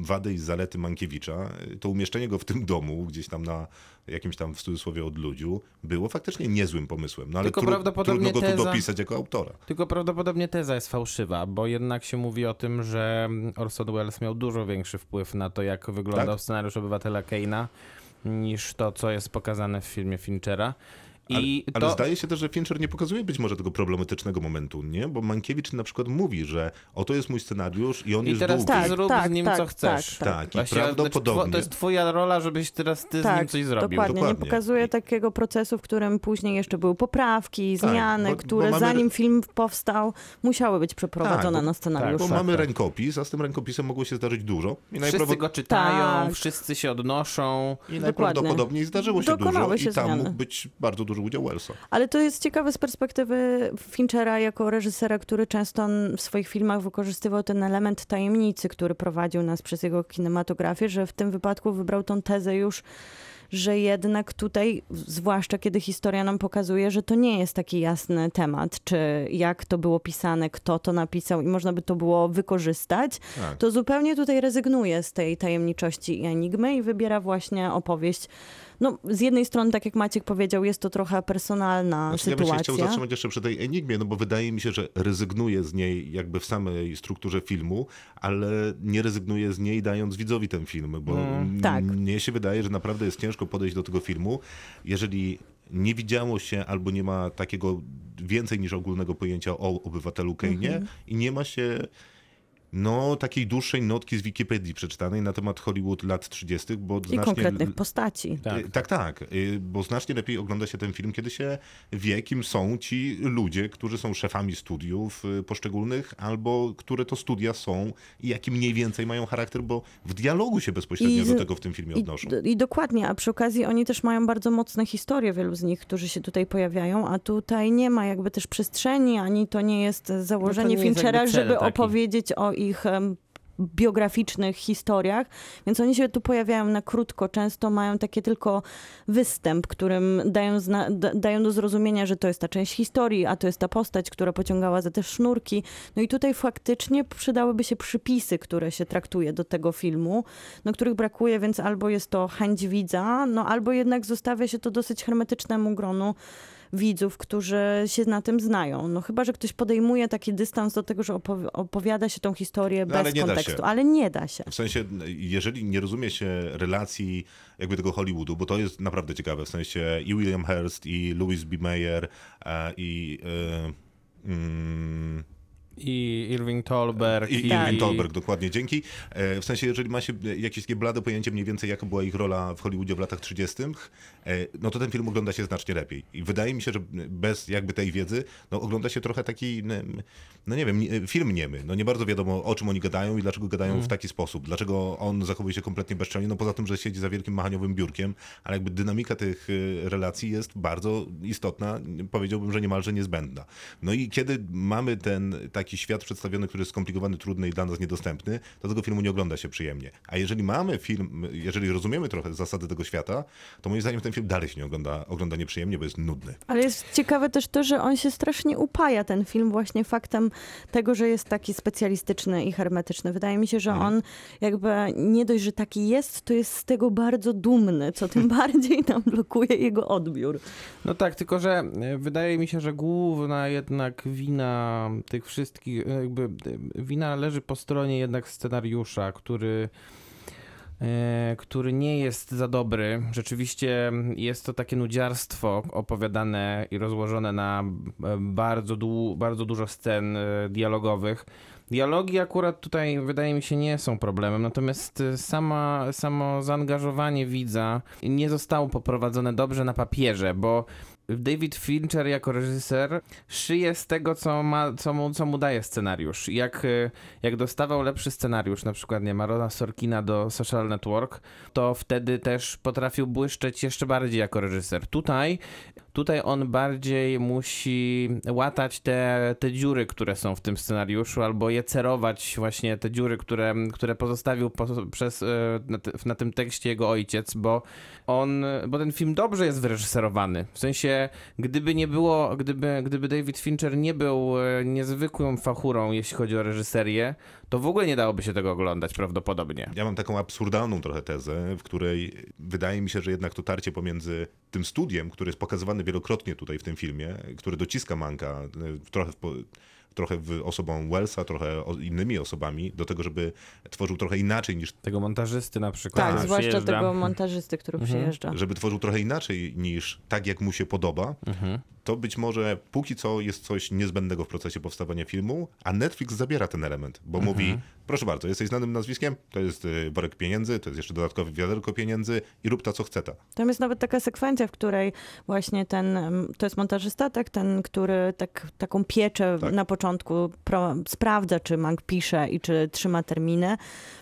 wady i zalety Mankiewicza, to umieszczenie go w tym domu, gdzieś tam na jakimś tam w cudzysłowie odludziu, było faktycznie niezłym pomysłem. No ale Tylko tru, prawdopodobnie trudno go tu teza- dopisać jako autora. Tylko prawdopodobnie teza jest fałszywa, bo jednak się mówi o tym, że Orson Welles miał dużo większy wpływ na to, jak wyglądał Tak? scenariusz Obywatela Keina, niż to, co jest pokazane w filmie Finchera. I ale, ale to... zdaje się też, że Fincher nie pokazuje być może tego problematycznego momentu, nie? Bo Mankiewicz na przykład mówi, że oto jest mój scenariusz i on I jest teraz długi. ty Tak, zrób tak, z nim tak, co chcesz. tak, Tak, i Właściwie, znaczy, prawdopodobnie... two- to jest twoja rola, żebyś teraz ty z nim coś zrobił. Tak, Dokładnie. Dokładnie. Nie pokazuje takiego procesu, w którym później jeszcze były poprawki, Tak, zmiany, bo- bo które mamy- zanim film powstał, musiały być przeprowadzone Tak, bo- na scenariuszu. Bo tak, mamy tak. rękopis, a z tym rękopisem mogło się zdarzyć dużo. I, Wszyscy najprawo- go czytają, Tak. wszyscy się odnoszą. i Dokładnie. najprawdopodobniej zdarzyło się Dokonały dużo się i tam zmiany. mógł być bardzo duży udział Wellsa. Ale to jest ciekawe z perspektywy Finchera jako reżysera, który często w swoich filmach wykorzystywał ten element tajemnicy, który prowadził nas przez jego kinematografię, że w tym wypadku wybrał tą tezę już, że jednak tutaj, zwłaszcza kiedy historia nam pokazuje, że to nie jest taki jasny temat, czy jak to było pisane, kto to napisał i można by to było wykorzystać, Tak. to zupełnie tutaj rezygnuje z tej tajemniczości i enigmy i wybiera właśnie opowieść. No, z jednej strony, tak jak Maciek powiedział, jest to trochę personalna Znaczy, ja bym się sytuacja. chciał zatrzymać jeszcze przy tej enigmie, no bo wydaje mi się, że rezygnuje z niej jakby w samej strukturze filmu, ale nie rezygnuje z niej dając widzowi ten film, bo m- Tak. mnie się wydaje, że naprawdę jest ciężko podejść do tego filmu, jeżeli nie widziało się albo nie ma takiego więcej niż ogólnego pojęcia o obywatelu Kane Mhm. i nie ma się no, takiej dłuższej notki z Wikipedii przeczytanej na temat Hollywood lat 30., bo I znacznie konkretnych postaci. Tak. tak, tak, tak. Y, Bo znacznie lepiej ogląda się ten film, kiedy się wie, kim są ci ludzie, którzy są szefami studiów y, poszczególnych, albo które to studia są i jaki mniej więcej mają charakter, bo w dialogu się bezpośrednio I z- do tego w tym filmie I, odnoszą. I dokładnie, a przy okazji oni też mają bardzo mocne historie, wielu z nich, którzy się tutaj pojawiają, a tutaj nie ma jakby też przestrzeni, ani to nie jest założenie No nie jest Finchera, cel żeby taki. opowiedzieć o ich biograficznych historiach, więc oni się tu pojawiają na krótko, często mają takie tylko występ, którym dają, dają do zrozumienia, że to jest ta część historii, a to jest ta postać, która pociągała za te sznurki. No i tutaj faktycznie przydałyby się przypisy, które się traktuje do tego filmu, no których brakuje, więc albo jest to chęć widza, no albo jednak zostawia się to dosyć hermetycznemu gronu widzów, którzy się na tym znają. No chyba, że ktoś podejmuje taki dystans do tego, że opowi- opowiada się tą historię No, ale bez da kontekstu, ale nie da się. W sensie, jeżeli nie rozumie się relacji jakby tego Hollywoodu, bo to jest naprawdę ciekawe, w sensie i William Hurst, i Louis B. Mayer, e, i... e, mm, I Irving Tolberg. I, i Tak. Irving Thalberg, dokładnie, dzięki. E, W sensie, jeżeli ma się jakieś takie blade pojęcie mniej więcej, jaka była ich rola w Hollywoodzie w latach 30., e, no to ten film ogląda się znacznie lepiej. I wydaje mi się, że bez jakby tej wiedzy, no ogląda się trochę taki, no nie wiem, film niemy. No nie bardzo wiadomo, o czym oni gadają i dlaczego gadają w taki sposób. Dlaczego on zachowuje się kompletnie bezczelnie, no poza tym, że siedzi za wielkim machaniowym biurkiem, ale jakby dynamika tych relacji jest bardzo istotna, powiedziałbym, że niemalże niezbędna. No i kiedy mamy ten taki taki świat przedstawiony, który jest skomplikowany, trudny i dla nas niedostępny, to tego filmu nie ogląda się przyjemnie. A jeżeli mamy film, jeżeli rozumiemy trochę zasady tego świata, to moim zdaniem ten film dalej się nie ogląda, ogląda nieprzyjemnie, bo jest nudny. Ale jest ciekawe też to, że on się strasznie upaja, ten film, właśnie faktem tego, że jest taki specjalistyczny i hermetyczny. Wydaje mi się, że on jakby nie dość, że taki jest, to jest z tego bardzo dumny, co tym bardziej nam blokuje jego odbiór. No tak, tylko że e, wydaje mi się, że główna jednak wina tych wszystkich, e, jakby e, wina leży po stronie jednak scenariusza, który e, który nie jest za dobry. Rzeczywiście jest to takie nudziarstwo opowiadane i rozłożone na bardzo, dłu- bardzo dużo scen dialogowych. Dialogi akurat tutaj wydaje mi się nie są problemem, natomiast sama, samo zaangażowanie widza nie zostało poprowadzone dobrze na papierze, bo David Fincher jako reżyser szyje z tego, co, ma, co, mu, co mu daje scenariusz. Jak, e, jak dostawał lepszy scenariusz, na przykład nie Marona Sorkina do Social Network, to wtedy też potrafił błyszczeć jeszcze bardziej jako reżyser. Tutaj, tutaj on bardziej musi łatać te, te dziury, które są w tym scenariuszu, albo je cerować właśnie te dziury, które, które pozostawił po, przez, e, na, na tym tekście jego ojciec, bo on, bo ten film dobrze jest wyreżyserowany. W sensie, gdyby nie było, gdyby, gdyby David Fincher nie był e, niezwykłą fachurą, jeśli chodzi o reżyserię, to w ogóle nie dałoby się tego oglądać prawdopodobnie. Ja mam taką absurdalną trochę tezę, w której wydaje mi się, że jednak to tarcie pomiędzy tym studiem, który jest pokazywany wielokrotnie tutaj w tym filmie, który dociska Manka e, trochę w, trochę w osobą Wellsa, trochę innymi osobami, do tego, żeby tworzył trochę inaczej niż Tego montażysty na przykład. Tak, zwłaszcza przyjeżdża. tego montażysty, który przyjeżdża. żeby tworzył trochę inaczej niż tak, jak mu się podoba, to być może póki co jest coś niezbędnego w procesie powstawania filmu, a Netflix zabiera ten element, bo mówi, proszę bardzo, jesteś znanym nazwiskiem, to jest y, worek pieniędzy, to jest jeszcze dodatkowe wiaderko pieniędzy i rób ta, co chce ta. Tam jest nawet taka sekwencja, w której właśnie ten, em, to jest montażysta, tak, ten, który tak, taką pieczę Tak. na początku pro, sprawdza, czy Mank pisze i czy trzyma terminy.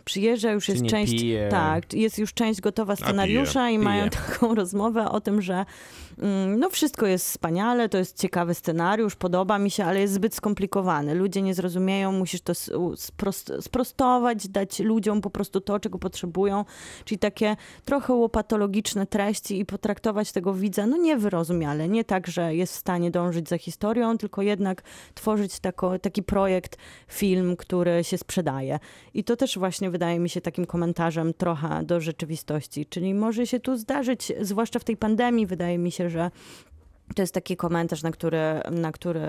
Przyjeżdża, już Czy jest część, pije. tak, jest już część gotowa scenariusza i Pije. mają taką rozmowę o tym, że mm, no wszystko jest wspaniale, to jest ciekawy scenariusz, podoba mi się, ale jest zbyt skomplikowany. Ludzie nie zrozumieją, musisz to sprostować, dać ludziom po prostu to, czego potrzebują, czyli takie trochę łopatologiczne treści i potraktować tego widza, no nie wyrozumiale, nie tak, że jest w stanie dążyć za historią, tylko jednak tworzyć tako, taki projekt, film, który się sprzedaje. I to też właśnie wydaje mi się takim komentarzem trochę do rzeczywistości, czyli może się tu zdarzyć, zwłaszcza w tej pandemii, wydaje mi się, że to jest taki komentarz, na który, na który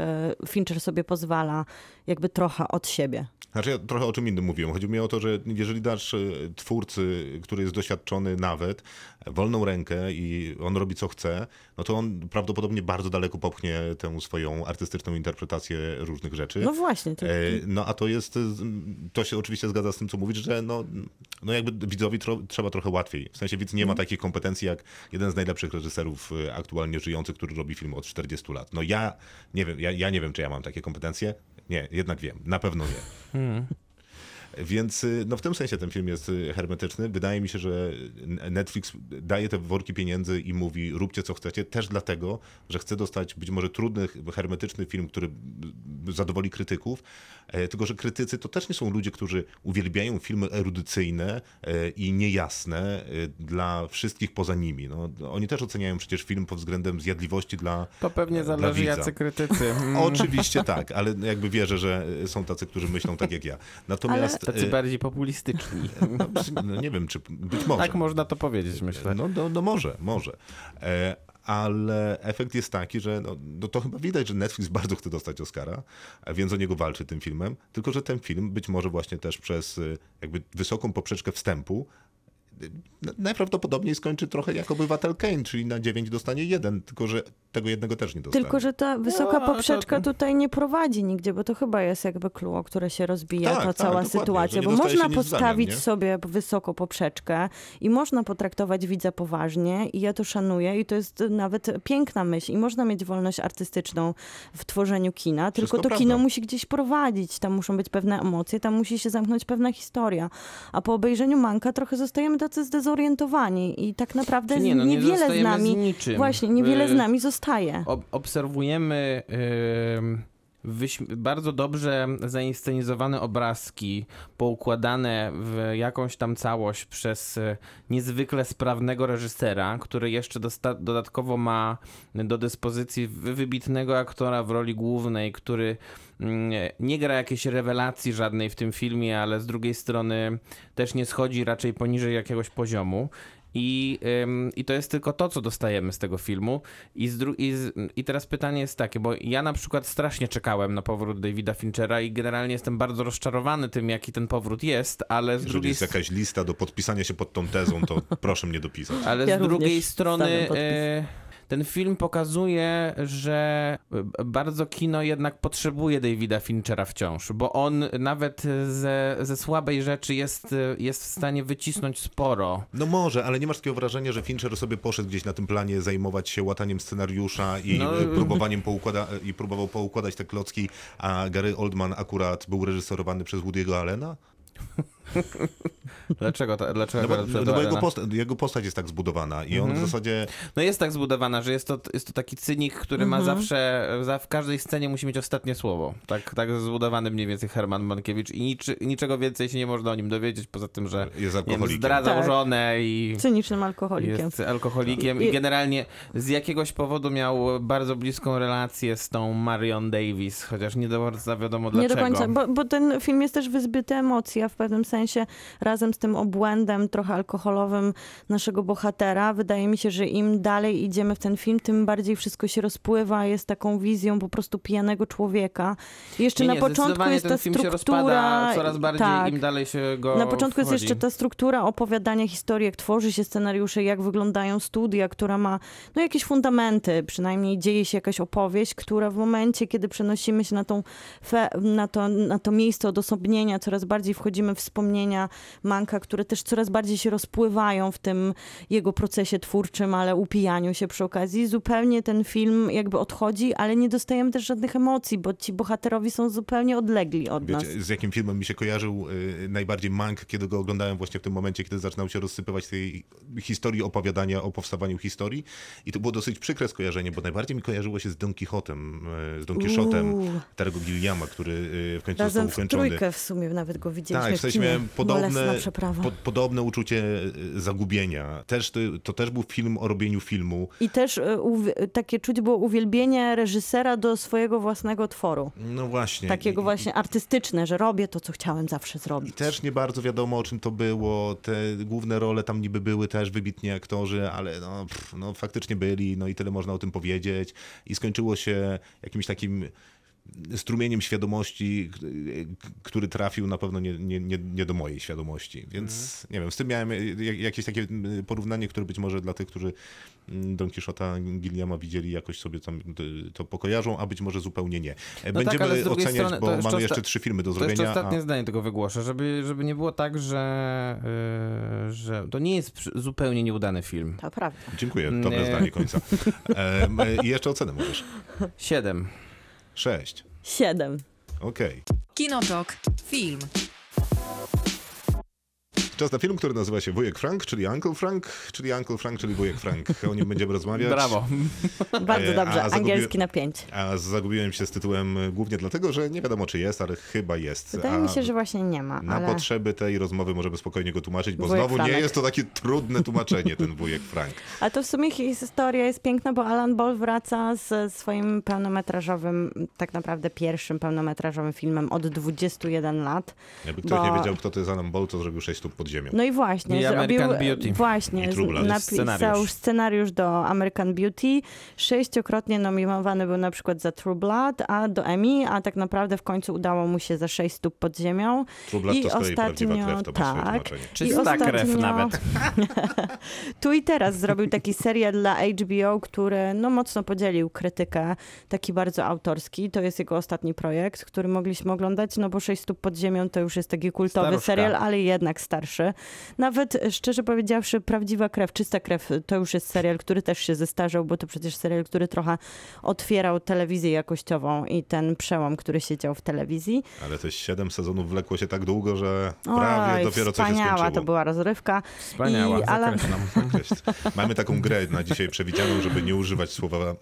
Fincher sobie pozwala jakby trochę od siebie. Znaczy ja trochę o czym innym mówiłem. Chodzi mi o to, że jeżeli dasz e, twórcy, który jest doświadczony nawet, wolną rękę i on robi co chce, no to on prawdopodobnie bardzo daleko popchnie tę swoją artystyczną interpretację różnych rzeczy. No właśnie. To, E, No a to jest, to się oczywiście zgadza z tym, co mówisz, że no, no jakby widzowi tro, trzeba trochę łatwiej. W sensie widz nie ma takich kompetencji jak jeden z najlepszych reżyserów e, aktualnie żyjących, który robi film od 40 lat. No ja nie wiem, ja, ja nie wiem, czy ja mam takie kompetencje. Nie, jednak wiem, na pewno nie. Więc y, no w tym sensie ten film jest y, hermetyczny. Wydaje mi się, że Netflix daje te worki pieniędzy i mówi róbcie co chcecie, też dlatego, że chce dostać być może trudny, hermetyczny film, który zadowoli krytyków, e, tylko że krytycy to też nie są ludzie, którzy uwielbiają filmy erudycyjne e, i niejasne e, dla wszystkich poza nimi. No, oni też oceniają przecież film pod względem zjadliwości dla To pewnie zależy jacy krytycy. Oczywiście tak, ale jakby wierzę, że są tacy, którzy myślą tak jak ja. Natomiast Tacy e, bardziej populistyczni. no, no, nie wiem, czy być może. Tak można to powiedzieć, myślę. No, no, no może, może. E, ale efekt jest taki, że no, no to chyba widać, że Netflix bardzo chce dostać Oscara, a więc o niego walczy tym filmem, tylko że ten film być może właśnie też przez y, jakby wysoką poprzeczkę wstępu y, najprawdopodobniej skończy trochę jak obywatel Kane, czyli na 9 dostanie jeden, tylko że tego jednego też nie dostanie. Tylko, że ta wysoka No, to- poprzeczka tutaj nie prowadzi nigdzie, bo to chyba jest jakby clue, o które się rozbija Tak, ta tak, cała że sytuacja, bo można zamian, postawić nie? sobie wysoko poprzeczkę i można potraktować widza poważnie i ja to szanuję i to jest nawet piękna myśl i można mieć wolność artystyczną w tworzeniu kina, tylko Wszystko to kino prawda. musi gdzieś prowadzić, tam muszą być pewne emocje, tam musi się zamknąć pewna historia, a po obejrzeniu Manka trochę zostajemy tacy zdezorientowani i tak naprawdę nie, no nie niewiele z zostajemy nami, z niczym. właśnie, niewiele z Y, nami zostaje. Ob- obserwujemy wyś- bardzo dobrze zainscenizowane obrazki, poukładane w jakąś tam całość przez e, niezwykle sprawnego reżysera, który jeszcze dodatkowo ma do dyspozycji wy- wybitnego aktora w roli głównej, który mm, nie gra jakiejś rewelacji żadnej w tym filmie, ale z drugiej strony też nie schodzi raczej poniżej jakiegoś poziomu. I, ym, I to jest tylko to, co dostajemy z tego filmu. I, z dru- i, z, I teraz pytanie jest takie, bo ja na przykład strasznie czekałem na powrót Davida Finchera i generalnie jestem bardzo rozczarowany tym, jaki ten powrót jest, ale z Jeżeli drugiej jest jakaś lista do podpisania się pod tą tezą, to proszę mnie dopisać. ale Ja z drugiej strony ten film pokazuje, że e, bardzo kino jednak potrzebuje Davida Finchera wciąż, bo on nawet ze, ze słabej rzeczy jest, e, jest w stanie wycisnąć sporo. No może, ale nie masz takiego wrażenia, że Fincher sobie poszedł gdzieś na tym planie zajmować się łataniem scenariusza i No, e, próbowaniem poukłada i próbował poukładać te klocki, a Gary Oldman akurat był reżyserowany przez Woody'ego Allena? Dlaczego? To, dlaczego No bo, no bo jego, posta jego postać jest tak zbudowana i on w zasadzie No jest tak zbudowana, że jest to, jest to taki cynik, który ma zawsze, za, w każdej scenie musi mieć ostatnie słowo. Tak, tak zbudowany mniej więcej Herman Mankiewicz i niczy, niczego więcej się nie można o nim dowiedzieć, poza tym, że jest nie wiem, alkoholikiem. zdradzał Tak. żonę i Cynicznym alkoholikiem. jest alkoholikiem i I- generalnie z jakiegoś powodu miał bardzo bliską relację z tą Marion Davis, chociaż nie do końca wiadomo Nie dlaczego. do końca, bo, bo ten film jest też wyzbyty emocji, a w pewnym sensie razem z tym obłędem trochę alkoholowym naszego bohatera, wydaje mi się, że im dalej idziemy w ten film, tym bardziej wszystko się rozpływa, jest taką wizją po prostu pijanego człowieka. I jeszcze Nie, na nie, początku jest ta struktura... coraz bardziej, tak. im dalej się go Na początku jest wchodzi. jeszcze ta struktura opowiadania historii, jak tworzy się scenariusze, jak wyglądają studia, która ma no, jakieś fundamenty, przynajmniej dzieje się jakaś opowieść, która w momencie, kiedy przenosimy się na, tą fe, na, to, na to miejsce odosobnienia, coraz bardziej wchodzimy w wspomnienia Manka, które też coraz bardziej się rozpływają w tym jego procesie twórczym, ale upijaniu się przy okazji. Zupełnie ten film jakby odchodzi, ale nie dostajemy też żadnych emocji, bo ci bohaterowie są zupełnie odlegli od nas. Wiecie, z jakim filmem mi się kojarzył y, najbardziej Mank, kiedy go oglądałem właśnie w tym momencie, kiedy zaczynał się rozsypywać tej historii opowiadania o powstawaniu historii. I to było dosyć przykre skojarzenie, bo najbardziej mi kojarzyło się z Don Quixotem, y, z Don Quixotem. Terego Gilliama, który y, w końcu Razem został w ukończony. trójkę w sumie nawet go widzieliśmy Tak, w w sensie. Miałem podobne, po, podobne uczucie y, zagubienia. Też, to, też był film o robieniu filmu. I też e, takie czuć było uwielbienie reżysera do swojego własnego tworu. No właśnie. Takiego I- właśnie artystyczne, że robię to, co chciałem zawsze I zrobić. też nie bardzo wiadomo, o czym to było. Te główne role tam niby były też wybitni aktorzy, ale no, pff, no faktycznie byli, no i tyle można o tym powiedzieć. I skończyło się jakimś takim strumieniem świadomości, który trafił na pewno nie, nie, nie, nie do mojej świadomości. Więc nie wiem, z tym miałem jak- jakieś takie mm, porównanie, które być może dla tych, którzy mm, Don Quixota Gilliama widzieli, jakoś sobie tam y, to pokojarzą, a być może zupełnie nie. E, No tak, Będziemy oceniać, strony bo jeszcze mamy osta- jeszcze trzy filmy do To jeszcze zrobienia. ostatnie a- zdanie tego wygłoszę, żeby, żeby nie było tak, że, yy, że to nie jest zupełnie nieudany film. To prawda. Dziękuję, dobre Nie. zdanie końca. E, I jeszcze ocenę możesz. Siedem. Sześć. Siedem. Okej. Kinotok. Film. Czas na film, który nazywa się Wujek Frank, czyli Uncle Frank, czyli Uncle Frank, czyli Wujek Frank. O nim będziemy rozmawiać. Brawo. Bardzo E, dobrze, a zagubi- angielski na pięć. A zagubiłem się z tytułem głównie dlatego, że nie wiadomo czy jest, ale chyba jest. Wydaje a mi się, że właśnie nie ma, Na ale potrzeby tej rozmowy możemy spokojnie go tłumaczyć, bo Wujek znowu Franek. nie jest to takie trudne tłumaczenie, ten Wujek Frank. Ale to w sumie historia jest piękna, bo Alan Ball wraca z swoim pełnometrażowym, tak naprawdę pierwszym pełnometrażowym filmem od 21 lat. Jakby ktoś Bo- nie wiedział, kto to jest Alan Ball, to zrobił 6 stóp pod ziemią. No i właśnie, I zrobił American Beauty. właśnie, I napisał Scenariusz. scenariusz. do American Beauty. Sześciokrotnie nominowany był na przykład za True Blood, a do Emmy, a tak naprawdę w końcu udało mu się za sześć stóp pod ziemią. True Blood I to z kolei prawdziwa ostatnio- krew, to tak. Czysta krew ostatnio- nawet. Tu i teraz zrobił taki serial dla HBO, który no, mocno podzielił krytykę, taki bardzo autorski. To jest jego ostatni projekt, który mogliśmy oglądać, no bo Sześć stóp pod ziemią to już jest taki kultowy Staruszka. serial, ale jednak starszy. Nawet e, szczerze powiedziawszy, Prawdziwa krew, Czysta krew to już jest serial, który też się zestarzał, bo to przecież serial, który trochę otwierał telewizję jakościową i ten przełom, który się dział w telewizji. Ale te 7 sezonów wlekło się tak długo, że prawie Oj, dopiero co się wspaniała skończyło. to była rozrywka. Wspaniała, I. Cześć. Mamy taką grę na dzisiaj przewidzianą, żeby nie używać słowa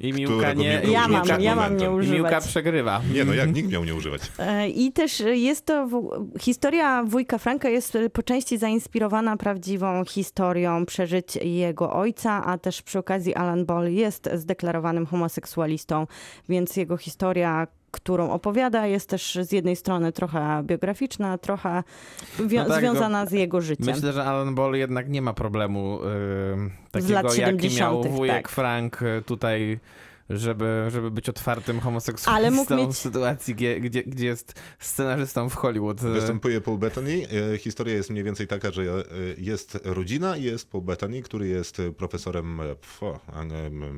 I Miłka nie... Ja używa mam, ja mam nie I Miłka używać. przegrywa. Nie, no jak nikt miał nie używać. E, I też jest to, historia wujka Franka jest po części zainspirowana prawdziwą historią przeżyć jego ojca, a też przy okazji Alan Ball jest zdeklarowanym homoseksualistą, więc jego historia którą opowiada, jest też z jednej strony trochę biograficzna, trochę No tak, związana z jego życiem. Myślę, że Alan Ball jednak nie ma problemu yy, takiego, jaki 70., miał wujek tak. Frank y, tutaj, żeby, żeby być otwartym homoseksualistą Ale mógł mieć- w sytuacji, gdzie, gdzie, gdzie jest scenarzystą w Hollywood. Występuje Paul Bettany. E, Historia jest mniej więcej taka, że e, jest rodzina i jest Paul Bettany, który jest profesorem e, pf,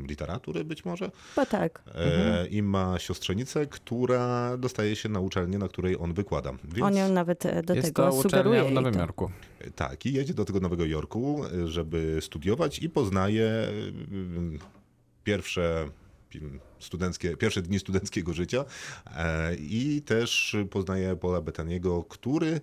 literatury być może Chyba tak. e, i ma siostrzenicę, która dostaje się na uczelnię, na której on wykłada. Więc, On ją nawet do jest tego to sugeruje. w Nowym Jorku. Tak, i jedzie do tego Nowego Jorku, żeby studiować i poznaje pierwsze pi- studenckie, pierwsze dni studenckiego życia e, i też poznaje Paula Bettaniego, który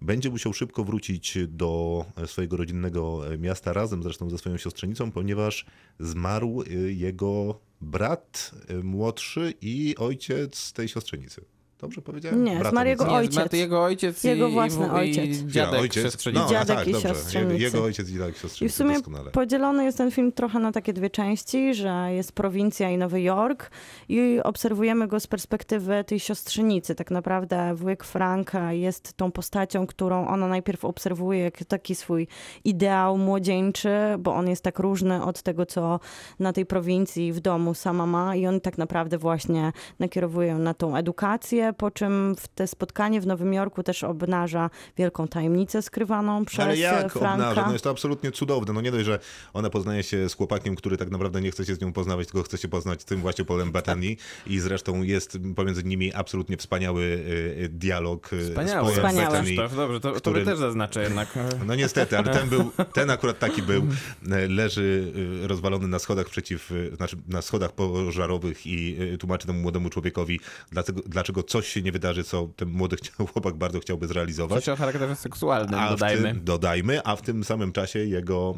będzie musiał szybko wrócić do swojego rodzinnego miasta razem zresztą ze swoją siostrzenicą, ponieważ zmarł e, jego brat e, młodszy i ojciec tej siostrzenicy. Dobrze powiedziałem? Nie, Brata zmarł jego Nie, ojciec. zmarł jego ojciec Jego i, własny i, ojciec. i dziadek ojciec, siostrzenicy. no, Dziadek tak, i dobrze. siostrzenicy. Jego ojciec i dziadek I w siostrzenicy, sumie doskonale. podzielony jest ten film trochę na takie dwie części, że jest prowincja i Nowy Jork i obserwujemy go z perspektywy tej siostrzenicy. Tak naprawdę wujek Franka jest tą postacią, którą ona najpierw obserwuje jak taki swój ideał młodzieńczy, bo on jest tak różny od tego, co na tej prowincji w domu sama ma i on tak naprawdę właśnie nakierowuje na tą edukację, po czym w te spotkanie w Nowym Jorku też obnaża wielką tajemnicę skrywaną przez Ale jak Franka. obnaża? No jest to absolutnie cudowne. No nie dość, że ona poznaje się z chłopakiem, który tak naprawdę nie chce się z nią poznawać, tylko chce się poznać z tym właśnie Polem Bettany i zresztą jest pomiędzy nimi absolutnie wspaniały y, y, dialog y, Wspaniały. z Polem Wspaniały. Bettany. Krzysztof, dobrze, to, to który- by też zaznaczę jednak. No niestety, ale ten był, ten akurat taki był. E, Leży rozwalony na schodach przeciw, znaczy na schodach pożarowych i tłumaczy temu młodemu człowiekowi, dlaczego, dlaczego coś się nie wydarzy, co ten młody chcia- chłop bardzo chciałby zrealizować. Coś o charakterze seksualnym, A dodajmy. tym, dodajmy, a w tym samym czasie jego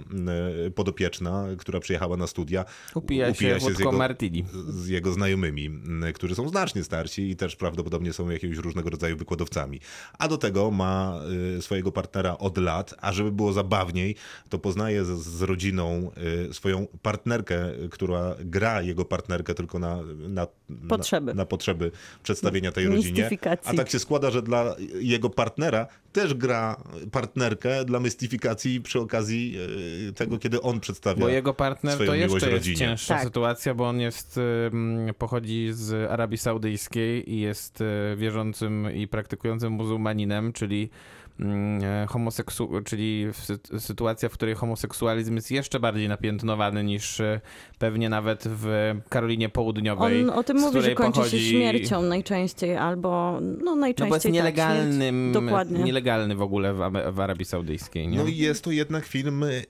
e, podopieczna, która przyjechała na studia, Upija się z wódką jego, martini. z jego znajomymi, m, którzy są znacznie starsi i też prawdopodobnie są jakiegoś różnego rodzaju wykładowcami. A do tego ma e, swojego partnera od lat, a żeby było zabawniej, to poznaje z, z rodziną e, swoją partnerkę, która gra jego partnerkę tylko na, na, Potrzeby. na, na potrzeby przedstawienia tej rodzinie. Mistyfikacji. A tak się składa, że dla jego partnera też gra partnerkę dla mystyfikacji przy okazji e, tego, kiedy on przedstawia Bo jego partner swoją to jeszcze jest rodzinie. cięższa Tak. sytuacja, bo on jest, pochodzi z Arabii Saudyjskiej i jest y, wierzącym i praktykującym muzułmaninem, czyli e, homoseksu- czyli w sy- sytuacja, w której homoseksualizm jest jeszcze bardziej napiętnowany niż e, pewnie nawet w Karolinie Południowej. On o tym mówi, że kończy pochodzi- się śmiercią najczęściej, albo no No najczęściej bo jest nielegalnym, Tak, dokładnie. nielegalny w ogóle w, w Arabii Saudyjskiej, nie? No i jest to jednak film y,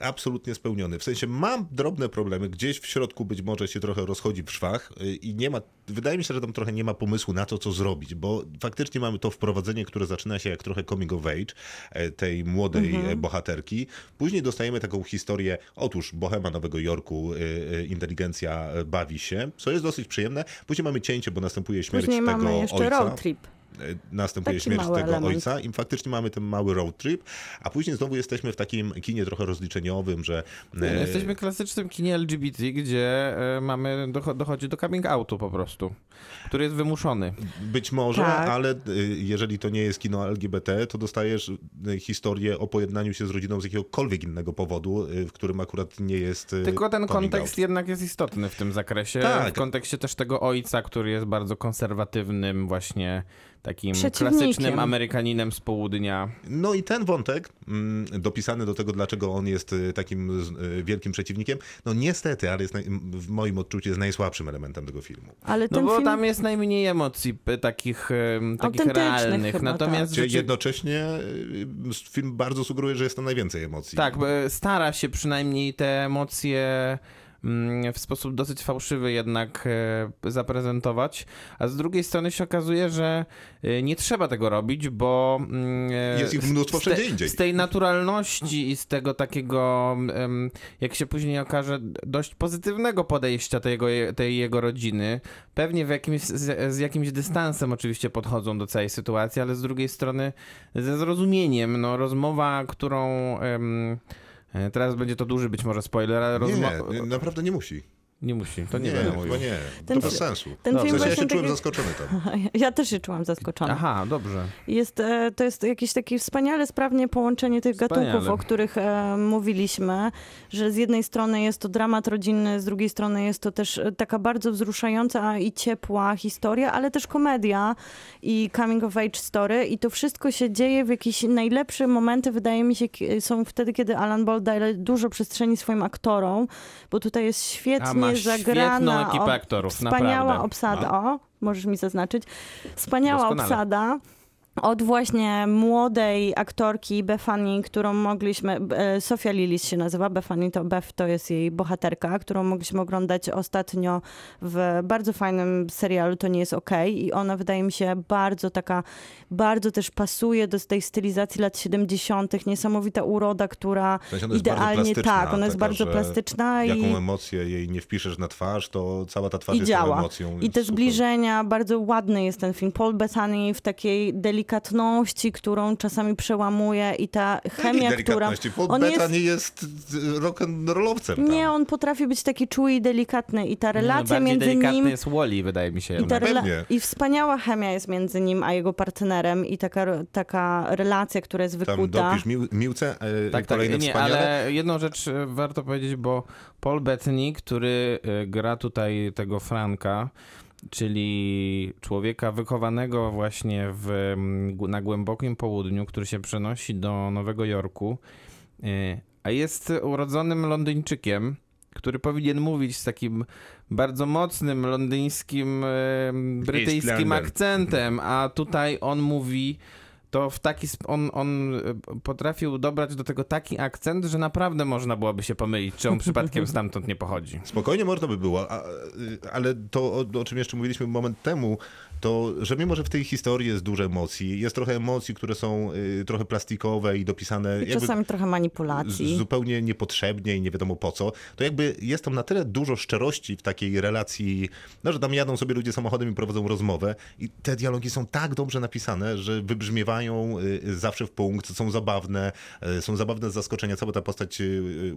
absolutnie spełniony. W sensie mam drobne problemy, gdzieś w środku być może się trochę rozchodzi w szwach y, i nie ma, wydaje mi się, że tam trochę nie ma pomysłu na to, co zrobić, bo faktycznie mamy to wprowadzenie, które zaczyna się jak trochę coming of age e, tej młodej Mhm. e, bohaterki. Później dostajemy taką historię, otóż bohema Nowego Jorku, y, inteligencja e, bawi się, co jest dosyć przyjemne. Później mamy cięcie, bo następuje śmierć Później tego mamy jeszcze ojca. road trip. E, następuje Taki śmierć tego element. ojca i faktycznie mamy ten mały road trip, a później znowu jesteśmy w takim kinie trochę rozliczeniowym, że Nie, no e, jesteśmy w klasycznym kinie LGBT, gdzie e, mamy, docho- dochodzi do coming outu po prostu, który jest wymuszony. być może, Tak. ale jeżeli to nie jest kino LGBT, to dostajesz historię o pojednaniu się z rodziną z jakiegokolwiek innego powodu, w którym akurat nie jest Tylko ten kontekst out. jednak jest istotny w tym zakresie. Tak. W kontekście też tego ojca, który jest bardzo konserwatywnym, właśnie takim klasycznym Amerykaninem z południa. No i ten wątek, mm, dopisany do tego, dlaczego on jest e, takim e, wielkim przeciwnikiem, no niestety, ale jest w moim odczuciu jest najsłabszym elementem tego filmu. Ale No bo film... tam jest najmniej emocji takich, em, takich realnych. chyba, Natomiast rzeczy... jednocześnie film bardzo sugeruje, że jest tam najwięcej emocji. Tak, bo stara się przynajmniej te emocje w sposób dosyć fałszywy jednak e, zaprezentować, a z drugiej strony się okazuje, że e, nie trzeba tego robić, bo mm, e, Jest ich mnóstwo z te- wszędzie indziej. Z tej naturalności i z tego takiego, jak się później okaże, dość pozytywnego podejścia tej jego, tej jego rodziny, pewnie w jakimś, z, z jakimś dystansem oczywiście podchodzą do całej sytuacji, ale z drugiej strony ze zrozumieniem. No, rozmowa, którą... e, Teraz będzie to duży być może spoiler, ale rozmo- Nie, naprawdę nie musi. Nie musi, to nie, Nie, będę mówił. nie. Ten to bez sensu. ten W film sensie ja się czułem taki- zaskoczony tam. Ja też się czułam zaskoczona. Aha, dobrze. Jest, e, to jest jakieś takie wspaniale, sprawnie połączenie tych Wspaniale. gatunków, o których e, mówiliśmy, że z jednej strony jest to dramat rodzinny, z drugiej strony jest to też e, taka bardzo wzruszająca i ciepła historia, ale też komedia i coming of age story i to wszystko się dzieje w jakieś najlepsze momenty, wydaje mi się, są wtedy, kiedy Alan Ball daje dużo przestrzeni swoim aktorom, bo tutaj jest A świetnie zagrana. świetną ekipę aktorów, Wspaniała naprawdę. obsada, o, możesz mi zaznaczyć. Wspaniała Doskonale. obsada. Od właśnie młodej aktorki Bethany, którą mogliśmy, e, Sofia Lilis się nazywa, Bethany to Beth to jest jej bohaterka, którą mogliśmy oglądać ostatnio w bardzo fajnym serialu To nie jest okej i ona wydaje mi się bardzo taka, bardzo też pasuje do tej stylizacji lat 70., niesamowita uroda, która idealnie, tak, ona jest taka, bardzo plastyczna Jaką i emocję jej nie wpiszesz na twarz, to cała ta twarz i jest działa. emocją. I te super. zbliżenia, bardzo ładny jest ten film. Paul Bettany w takiej delikatności, którą czasami przełamuje i ta chemia, która... On jest... jest rock'n'rollowcem tam. Nie, on potrafi być taki czuły i delikatny i ta relacja No, między delikatny nim... jest Wally, wydaje mi się. I, ta rela-. I wspaniała chemia jest między nim a jego partnerem i taka, taka relacja, która jest Tam wykuta. dopisz mił, miłce, e, Tak, tak, kolejne nie, wspaniale. ale jedną rzecz e, warto powiedzieć, bo Paul Bettany, który e, gra tutaj tego Franka, czyli człowieka wychowanego właśnie w, mm, na głębokim południu, który się przenosi do Nowego Jorku, e, a jest urodzonym Londyńczykiem, który powinien mówić z takim bardzo mocnym londyńskim, e, brytyjskim akcentem, a tutaj on mówi to w taki sp- on, on e, potrafił dobrać do tego taki akcent, że naprawdę można byłoby się pomylić, czy on przypadkiem stamtąd nie pochodzi. Spokojnie można by było, a, y, ale to, o, o czym jeszcze mówiliśmy moment temu, to, że mimo, że w tej historii jest dużo emocji, jest trochę emocji, które są y, trochę plastikowe i dopisane I jakby czasami trochę manipulacji. zupełnie niepotrzebnie i nie wiadomo po co, to jakby jest tam na tyle dużo szczerości w takiej relacji, no, że tam jadą sobie ludzie samochodem i prowadzą rozmowę i te dialogi są tak dobrze napisane, że wybrzmiewają y, zawsze w punkt, są zabawne, y, są zabawne z zaskoczenia. Cała ta postać y,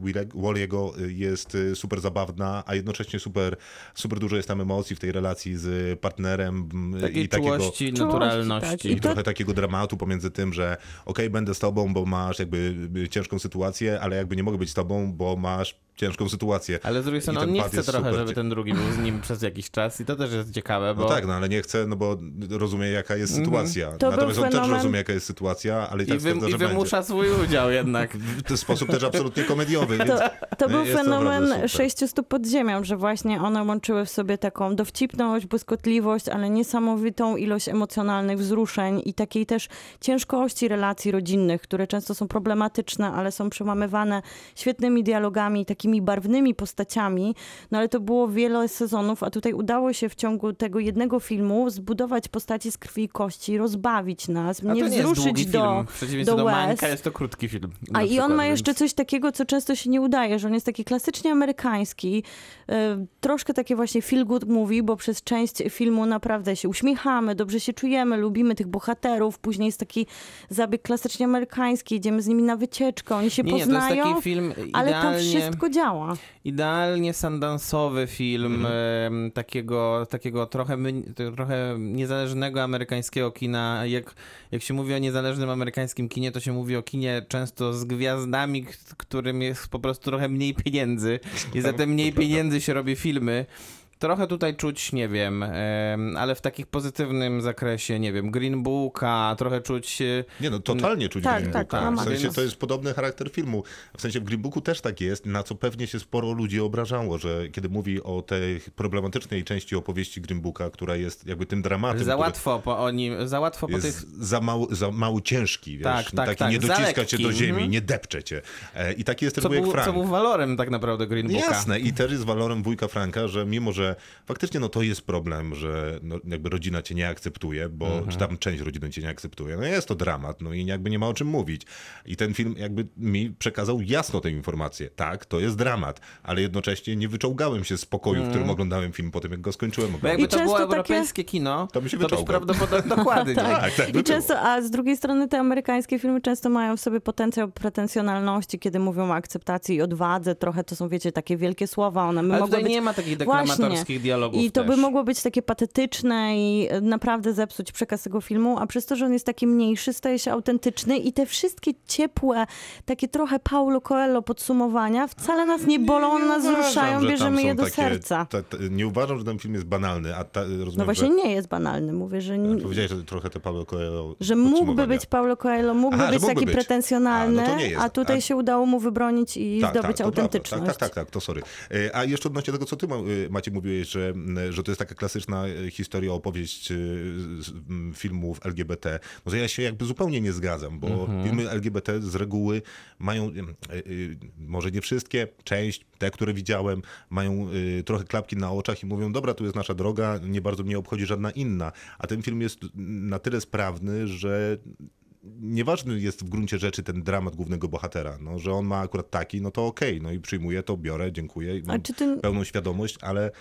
jest super zabawna, a jednocześnie super, super dużo jest tam emocji w tej relacji z partnerem Takiej i takiego... czułości, Czułości, naturalności. tak. I I to- trochę takiego dramatu pomiędzy tym, że okej, będę z tobą, bo masz jakby ciężką sytuację, ale jakby nie mogę być z tobą, bo masz ciężką sytuację. Ale z drugiej I strony on nie chce trochę, super. żeby ten drugi był z nim przez jakiś czas i to też jest ciekawe, bo No tak, no ale nie chcę, no bo rozumie jaka jest sytuacja. To był Natomiast on też fenomen- rozumie jaka jest sytuacja, ale i i, tak wy, stwierdza, i że będzie. wymusza swój udział jednak. W ten sposób też absolutnie komediowy. To, to był fenomen sześciu stóp pod ziemią, że właśnie one łączyły w sobie taką dowcipność, błyskotliwość, ale niesamowitą ilość emocjonalnych wzruszeń i takiej też ciężkości relacji rodzinnych, które często są problematyczne, ale są przełamywane świetnymi dialogami, takimi barwnymi postaciami. No ale to było wiele sezonów, a tutaj udało się w ciągu tego jednego filmu zbudować postaci z krwi i kości, rozbawić nas, to nie wzruszyć do, film. Do do, łez. Mańka jest to krótki film. A i on ma jeszcze więc- coś takiego, co często się nie udaje, że on jest taki klasycznie amerykański, e, troszkę takie właśnie feel good movie, bo przez część filmu naprawdę się uśmiechamy, dobrze się czujemy, lubimy tych bohaterów, później jest taki zabieg klasycznie amerykański, idziemy z nimi na wycieczkę, oni się Nie, nie, to poznają, jest taki film ale tam idealnie- wszystko działa. Idealnie sandansowy film, em, takiego, takiego trochę, trochę niezależnego amerykańskiego kina. Jak, jak się mówi o niezależnym amerykańskim kinie, to się mówi o kinie często z gwiazdami, którym jest po prostu trochę mniej pieniędzy i za te mniej pieniędzy się robi filmy. Trochę tutaj czuć, nie wiem, em, ale w takim pozytywnym zakresie, nie wiem, Green Booka, trochę czuć... e, Nie no, totalnie czuć Tak, Green tak, Booka. no w sensie to jest podobny charakter filmu. W sensie w Green Booku też tak jest, na co pewnie się sporo ludzi obrażało, że kiedy mówi o tej problematycznej części opowieści Green Booka, która jest jakby tym dramatem, Za łatwo po, oni, za łatwo po tych... jest za, mało, za mało ciężki, wiesz, Tak, tak, taki tak, nie dociska lekki, cię do ziemi, mhm. nie depcze cię. E, I taki jest ten Co wujek był, Frank. co był walorem tak naprawdę Green Booka. Jasne, i też jest walorem wujka Franka, że mimo, że faktycznie no to jest problem, że no, jakby rodzina cię nie akceptuje, bo Mhm. czy tam część rodziny cię nie akceptuje, no jest to dramat, no i jakby nie ma o czym mówić. I ten film jakby mi przekazał jasno tę informację. Tak, to jest dramat, ale jednocześnie nie wyczołgałem się z pokoju, w którym oglądałem film po tym, jak go skończyłem Bo jakby to było często takie- europejskie kino, To by się to prawdopodobnie dokładnie. Tak, tak by I często, a z drugiej strony te amerykańskie filmy często mają w sobie potencjał pretensjonalności, kiedy mówią o akceptacji i odwadze. Trochę to są, wiecie, takie wielkie słowa. One by Ale mogły tutaj być... nie ma takich deklamatorskich dialogów I to też. by mogło być takie patetyczne i naprawdę zepsuć przekaz tego filmu, a przez to, że on jest taki mniejszy, staje się autentyczny i te wszystkie ciepłe, takie trochę Paulo Coelho podsumowania wcale nas nie bolą, one nas wzruszają, tam bierzemy je do takie- serca. ta- ta- nie uważam, że ten film jest banalny, a ta, rozumiem, No właśnie że... nie jest banalny. Mówię, że, n- Powiedziałeś, że trochę te Paulo Coelho że mógłby być Paulo Coelho, mógłby Aha, być mógłby taki być. pretensjonalny, A, a, no nie jest. tutaj A- się udało mu wybronić i zdobyć to prawda. autentyczność. Tak, tak, tak, tak, to sorry. E, A jeszcze odnośnie tego, co ty, y, Macie, mówiłeś, że, że to jest taka klasyczna e, historia, opowieść e, filmów LGBT. To ja się jakby zupełnie nie zgadzam, bo Mhm. filmy LGBT z reguły mają, e, może nie wszystkie, część, te, które widziałem, mają trochę klapki na oczach i mówią, dobra, tu jest nasza droga, nie bardzo mnie obchodzi żadna inna. A ten film jest na tyle sprawny, że nieważny jest w gruncie rzeczy ten dramat głównego bohatera, no, że on ma akurat taki, no to okej, no i przyjmuję to, biorę, dziękuję, mam czy ty- pełną świadomość, ale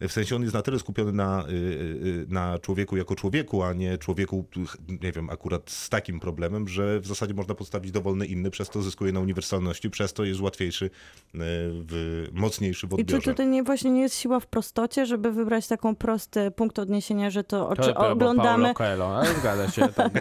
w sensie on jest na tyle skupiony na, y, y, na człowieku jako człowieku, a nie człowieku, nie wiem, akurat z takim problemem, że w zasadzie można postawić dowolny inny, przez to zyskuje na uniwersalności, przez to jest łatwiejszy, y, w, mocniejszy w I czy odbiorze. tutaj nie, właśnie nie jest siła w prostocie, żeby wybrać taką prosty punkt odniesienia, że to, To czy oglądamy, Coelho, ale zgadza się. Tak.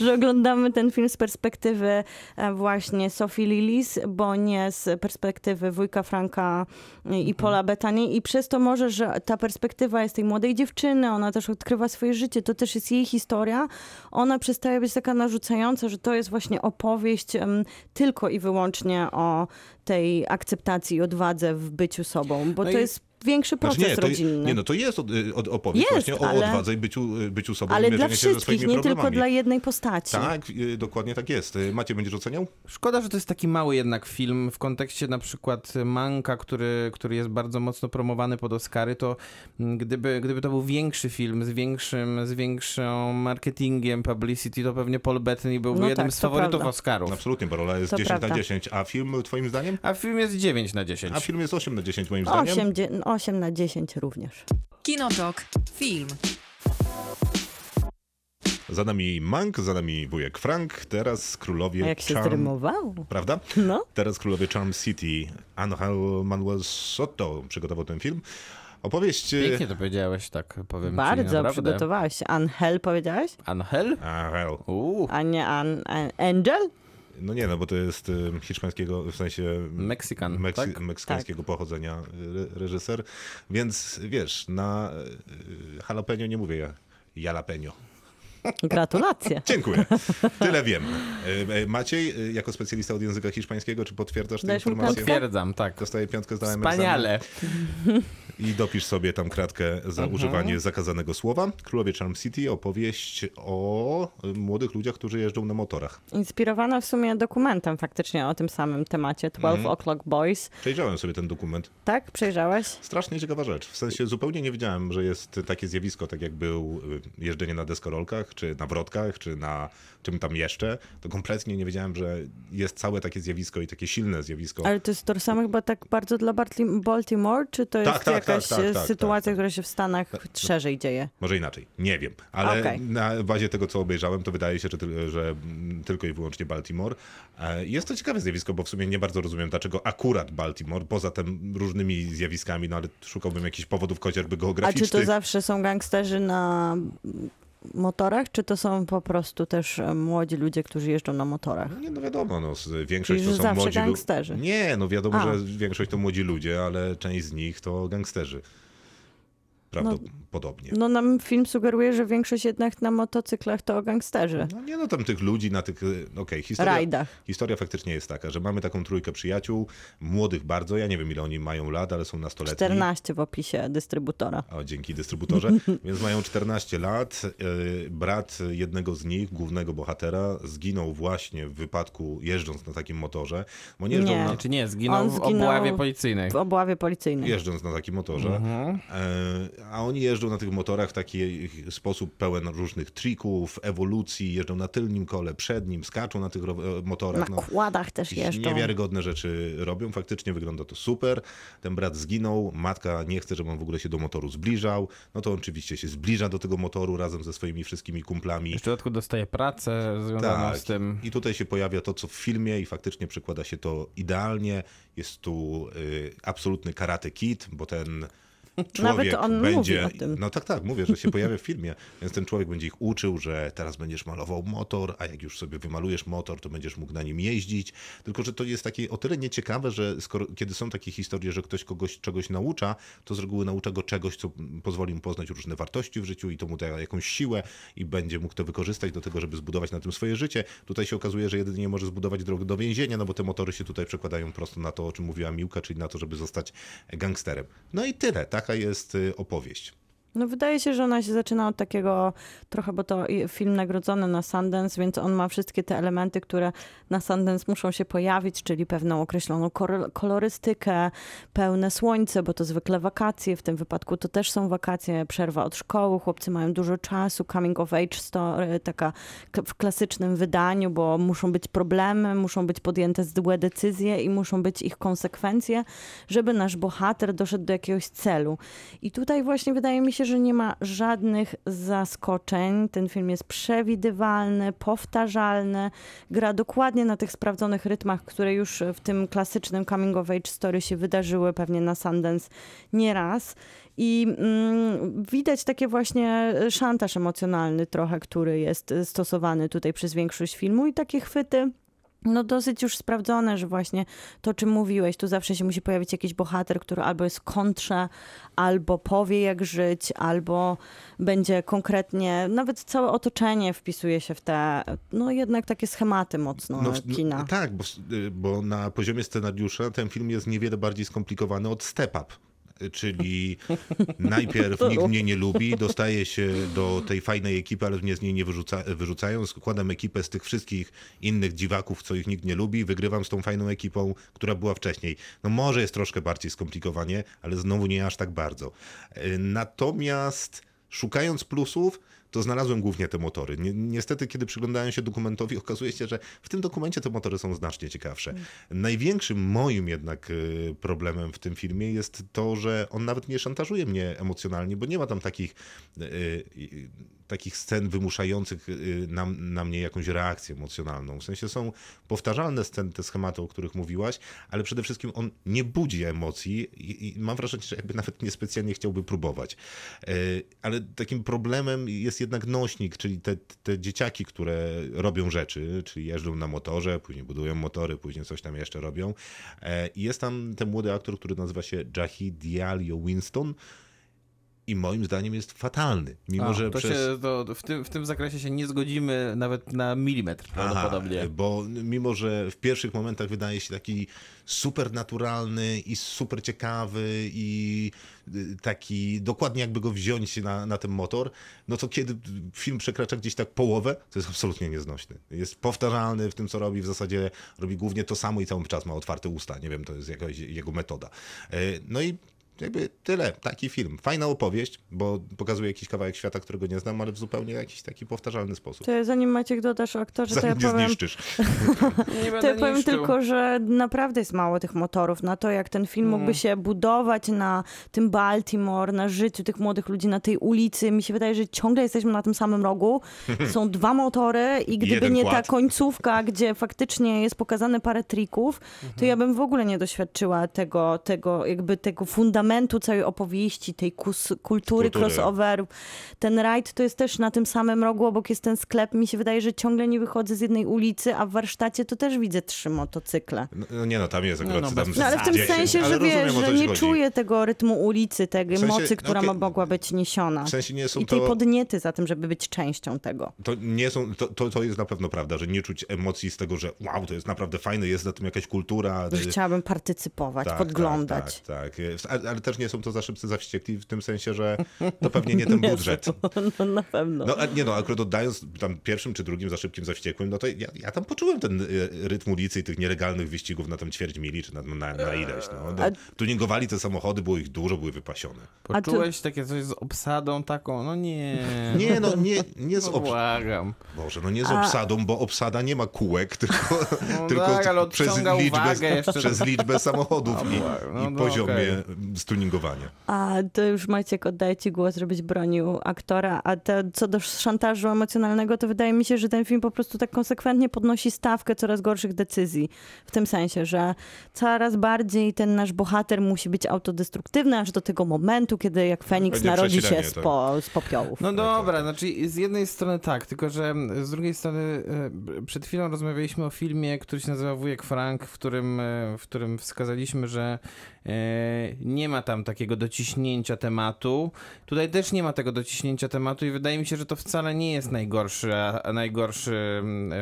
że oglądamy ten film z perspektywy e, właśnie Sophie Lillis, bo nie z perspektywy wujka Franka i Paula Bettany i przez to może, że ta perspektywa jest tej młodej dziewczyny, ona też odkrywa swoje życie, to też jest jej historia, ona przestaje być taka narzucająca, że to jest właśnie opowieść em, tylko i wyłącznie o tej akceptacji i odwadze w byciu sobą, bo No to jest większy proces Znaczy nie, to, rodzinny. nie, no to jest od, od opowieść Jest, właśnie o ale- odwadze i byciu, y, byciu sobą, Ale i dla mierzeniu się ze wszystkich, nie tylko problemami. dla jednej postaci. Tak, y, dokładnie tak jest. Y, Macie, będziesz oceniał? Szkoda, że to jest taki mały jednak film w kontekście na przykład Manka, który, który jest bardzo mocno promowany pod Oscary, to mm, gdyby, gdyby to był większy film z większym, z większym marketingiem, publicity, to pewnie Paul Bettany byłby No jednym tak, z faworytów prawda. Oscarów. Absolutnie, Barola jest To 10 na prawda. 10. A film twoim zdaniem? A film jest 9 na 10. A film jest 8 na 10 moim zdaniem. 8, 8 na 10 również. Kinotok. Film. Za nami Mank, za nami wujek Frank, teraz królowie A jak się Charm... zrymowało? Prawda? No. Teraz królowie Charm City. Angel Manuel Soto przygotował ten film. Opowieść... e, Pięknie to powiedziałeś, tak powiem ci, Bardzo naprawdę. przygotowałeś się. Angel powiedziałeś? Angel? Angel. Uuu, A nie an, an, Angel? No nie, no bo to jest y, hiszpańskiego, w sensie Meksykan, Meksy, tak? meksykańskiego pochodzenia y, reżyser, więc wiesz, na y, jalapeno nie mówię ja, jalapeno. Gratulacje. Dziękuję. Tyle wiem. Y, Maciej, jako specjalista od języka hiszpańskiego, czy potwierdzasz tę Dajesz informację? Potwierdzam, tak. Dostaję piątkę, zdałem Wspaniale. egzamin. I dopisz sobie tam kratkę za Mhm. używanie zakazanego słowa. Królowie Charm City, opowieść o młodych ludziach, którzy jeżdżą na motorach. Inspirowana w sumie dokumentem faktycznie o tym samym temacie. 12 Mhm. O'Clock Boys. Przejrzałem sobie ten dokument. Tak? Przejrzałeś? Strasznie ciekawa rzecz. W sensie zupełnie nie wiedziałem, że jest takie zjawisko, tak jak był y, jeżdżenie na deskorolkach, czy na wrotkach, czy na czym tam jeszcze. To kompletnie nie wiedziałem, że jest całe takie zjawisko i takie silne zjawisko. Ale to jest tożsame chyba tak bardzo dla Baltimore, czy to jest Tak, tak, jakaś tak, tak, e, tak, sytuacja, tak, tak. która się w Stanach szerzej dzieje? Może inaczej, nie wiem. Ale Okej. na bazie tego, co obejrzałem, to wydaje się, że, że tylko i wyłącznie Baltimore. E, Jest to ciekawe zjawisko, bo w sumie nie bardzo rozumiem, dlaczego akurat Baltimore, poza tym różnymi zjawiskami, no ale szukałbym jakichś powodów chociażby A geograficznych. czy to zawsze są gangsterzy na motorach, czy to są po prostu też e, młodzi ludzie, którzy jeżdżą na motorach? No Nie, no wiadomo, no, większość Czyli, to są młodzi gangsterzy. Nie, no wiadomo, A. że większość to młodzi ludzie, ale część z nich to gangsterzy. prawdopodobnie. No nam film sugeruje, że większość jednak na motocyklach to gangsterzy. No nie no, tam tych ludzi na tych, y, okej, historia, Rajdach. historia faktycznie jest taka, że mamy taką trójkę przyjaciół, młodych bardzo, ja nie wiem ile oni mają lat, ale są nastoletni. 14 w opisie dystrybutora. O, dzięki dystrybutorze. Więc mają 14 lat. Y, Brat jednego z nich, głównego bohatera, zginął właśnie w wypadku jeżdżąc na takim motorze. Bo nie jeżdżą Nie. na, Czy nie, zginął On w zginął obławie policyjnej. W obławie policyjnej. jeżdżąc na takim motorze. E, A oni jeżdżą na tych motorach w taki sposób pełen różnych trików, ewolucji, jeżdżą na tylnym kole, przednim, skaczą na tych e, Na motorach. No, kładach też jeżdżą. Niewiarygodne rzeczy robią, faktycznie wygląda to super. Ten brat zginął, matka nie chce, żeby on w ogóle się do motoru zbliżał. No to on oczywiście się zbliża do tego motoru razem ze swoimi wszystkimi kumplami. Jeszcze w dodatku dostaje pracę związaną z tym. Tak. I tutaj się pojawia to, co w filmie i faktycznie przekłada się to idealnie. Jest tu y, absolutny karate kid, bo ten człowiek on będzie... mówi o tym. No tak, tak, mówię, że się pojawia w filmie. Więc ten człowiek będzie ich uczył, że teraz będziesz malował motor, a jak już sobie wymalujesz motor, to będziesz mógł na nim jeździć. Tylko, że to jest takie o tyle nieciekawe, że skoro, kiedy są takie historie, że ktoś kogoś czegoś naucza, to z reguły naucza go czegoś, co pozwoli mu poznać różne wartości w życiu i to mu da jakąś siłę i będzie mógł to wykorzystać do tego, żeby zbudować na tym swoje życie. Tutaj się okazuje, że jedynie może zbudować drogę do więzienia, no bo te motory się tutaj przekładają prosto na to, o czym mówiła Miłka, czyli na to, żeby zostać gangsterem. No i tyle. Taka jest y, opowieść. No wydaje się, że ona się zaczyna od takiego trochę, bo to film nagrodzony na Sundance, więc on ma wszystkie te elementy, które na Sundance muszą się pojawić, czyli pewną określoną kolorystykę, pełne słońce, bo to zwykle wakacje, w tym wypadku to też są wakacje, przerwa od szkoły, chłopcy mają dużo czasu, coming of age story, taka w klasycznym wydaniu, bo muszą być problemy, muszą być podjęte złe decyzje i muszą być ich konsekwencje, żeby nasz bohater doszedł do jakiegoś celu. I tutaj właśnie wydaje mi się, że nie ma żadnych zaskoczeń. Ten film jest przewidywalny, powtarzalny, gra dokładnie na tych sprawdzonych rytmach, które już w tym klasycznym coming of age story się wydarzyły pewnie na Sundance nieraz. I mm, widać takie właśnie szantaż emocjonalny trochę, który jest stosowany tutaj przez większość filmu i takie chwyty no dosyć już sprawdzone, że właśnie to, czym mówiłeś, tu zawsze się musi pojawić jakiś bohater, który albo jest kontrze, albo powie jak żyć, albo będzie konkretnie, nawet całe otoczenie wpisuje się w te, no jednak takie schematy mocno No, kina. tak, bo, y, bo na poziomie scenariusza ten film jest niewiele bardziej skomplikowany od Step Up. Czyli najpierw nikt mnie nie lubi, dostaje się do tej fajnej ekipy, ale mnie z niej nie wyrzuca, wyrzucają. Składam ekipę z tych wszystkich innych dziwaków, co ich nikt nie lubi. Wygrywam z tą fajną ekipą, która była wcześniej. No może jest troszkę bardziej skomplikowanie, ale znowu nie aż tak bardzo. Y, Natomiast szukając plusów, to znalazłem głównie te motory. Ni- Niestety, kiedy przyglądałem się dokumentowi, okazuje się, że w tym dokumencie te motory są znacznie ciekawsze. Największym moim jednak y, problemem w tym filmie jest to, że on nawet nie szantażuje mnie emocjonalnie, bo nie ma tam takich, y, y, takich scen wymuszających na, na mnie jakąś reakcję emocjonalną. W sensie są powtarzalne sceny, te schematy, o których mówiłaś, ale przede wszystkim on nie budzi emocji i, i mam wrażenie, że jakby nawet niespecjalnie chciałby próbować. Ale takim problemem jest jednak nośnik, czyli te, te dzieciaki, które robią rzeczy, czyli jeżdżą na motorze, później budują motory, później coś tam jeszcze robią. E, I jest tam ten młody aktor, który nazywa się Jahi Dialio Winston i moim zdaniem jest fatalny. Mimo, A, że to przez... się, to w, tym, w tym zakresie się nie zgodzimy nawet na milimetr prawdopodobnie. Aha, bo mimo, że w pierwszych momentach wydaje się taki super naturalny i super ciekawy i y, taki dokładnie jakby go wziąć na, na ten motor, no to kiedy film przekracza gdzieś tak połowę, to jest absolutnie nieznośny. Jest powtarzalny w tym, co robi, w zasadzie robi głównie to samo i cały czas ma otwarte usta. Nie wiem, to jest jakaś jego metoda. Y, No i jakby tyle, taki film. Fajna opowieść, bo pokazuje jakiś kawałek świata, którego nie znam, ale w zupełnie jakiś taki powtarzalny sposób. To zanim Maciek dodasz o aktorze, to ja Zanim nie powiem, zniszczysz. Nie To ja powiem niszczył. tylko, że naprawdę jest mało tych motorów na to, jak ten film mógłby się budować na tym Baltimore, na życiu tych młodych ludzi na tej ulicy. Mi się wydaje, że ciągle jesteśmy na tym samym rogu. Są dwa motory i gdyby Jeden nie kład. ta końcówka, gdzie faktycznie jest pokazane parę trików, to ja bym w ogóle nie doświadczyła tego, tego jakby tego fundamentu fundamentu całej opowieści, tej kus, kultury, Kultury. crossoverów. Ten rajd to jest też na tym samym rogu, obok jest ten sklep. Mi się wydaje, że ciągle nie wychodzę z jednej ulicy, a w warsztacie to też widzę trzy motocykle. No, no nie no, tam jest akurat no, tam bez No ale w tym 10, sensie, że wiesz, że nie chodzi. czuję tego rytmu ulicy, tej W sensie, mocy, która okej. mogła być niesiona. W sensie nie są I tej to... podniety za tym, żeby być częścią tego. To nie są, to, to, to jest na pewno prawda, że nie czuć emocji z tego, że wow, to jest naprawdę fajne, jest za tym jakaś kultura. Że chciałabym partycypować, Tak, podglądać. Tak, tak, tak. Ale, też nie są to za szybcy, za wściekli w tym sensie, że to pewnie nie ten budżet. No na pewno. No nie no, akurat oddając tam pierwszym czy drugim za szybkim, za wściekłym, no to ja, ja tam poczułem ten y, rytm ulicy i tych nielegalnych wyścigów na tam ćwierć mili, czy na, na, na ileś. No. no tuningowali te samochody, było ich dużo, były wypasione. Poczułeś takie coś z obsadą taką? No nie. Nie no, nie, nie z No obsadą. błagam. Boże, no nie z obsadą, bo obsada nie ma kółek, tylko, tylko tak, ale przez, liczbę, przez liczbę samochodów No, i, no, i no, poziomie okej. Stuningowania. A to już Maciek oddaję ci głos, żebyś bronił aktora. A to, co do szantażu emocjonalnego, to wydaje mi się, że ten film po prostu tak konsekwentnie podnosi stawkę coraz gorszych decyzji. W tym sensie, że coraz bardziej ten nasz bohater musi być autodestruktywny, aż do tego momentu, kiedy jak Feniks narodzi się z, tak. po, z popiołów. No dobra, znaczy z jednej strony tak, tylko że z drugiej strony e, przed chwilą rozmawialiśmy o filmie, który się nazywa Wujek Frank, w którym, e, w którym wskazaliśmy, że e, nie ma tam takiego dociśnięcia tematu. Tutaj też nie ma tego dociśnięcia tematu i wydaje mi się, że to wcale nie jest najgorszy, najgorszy, mm,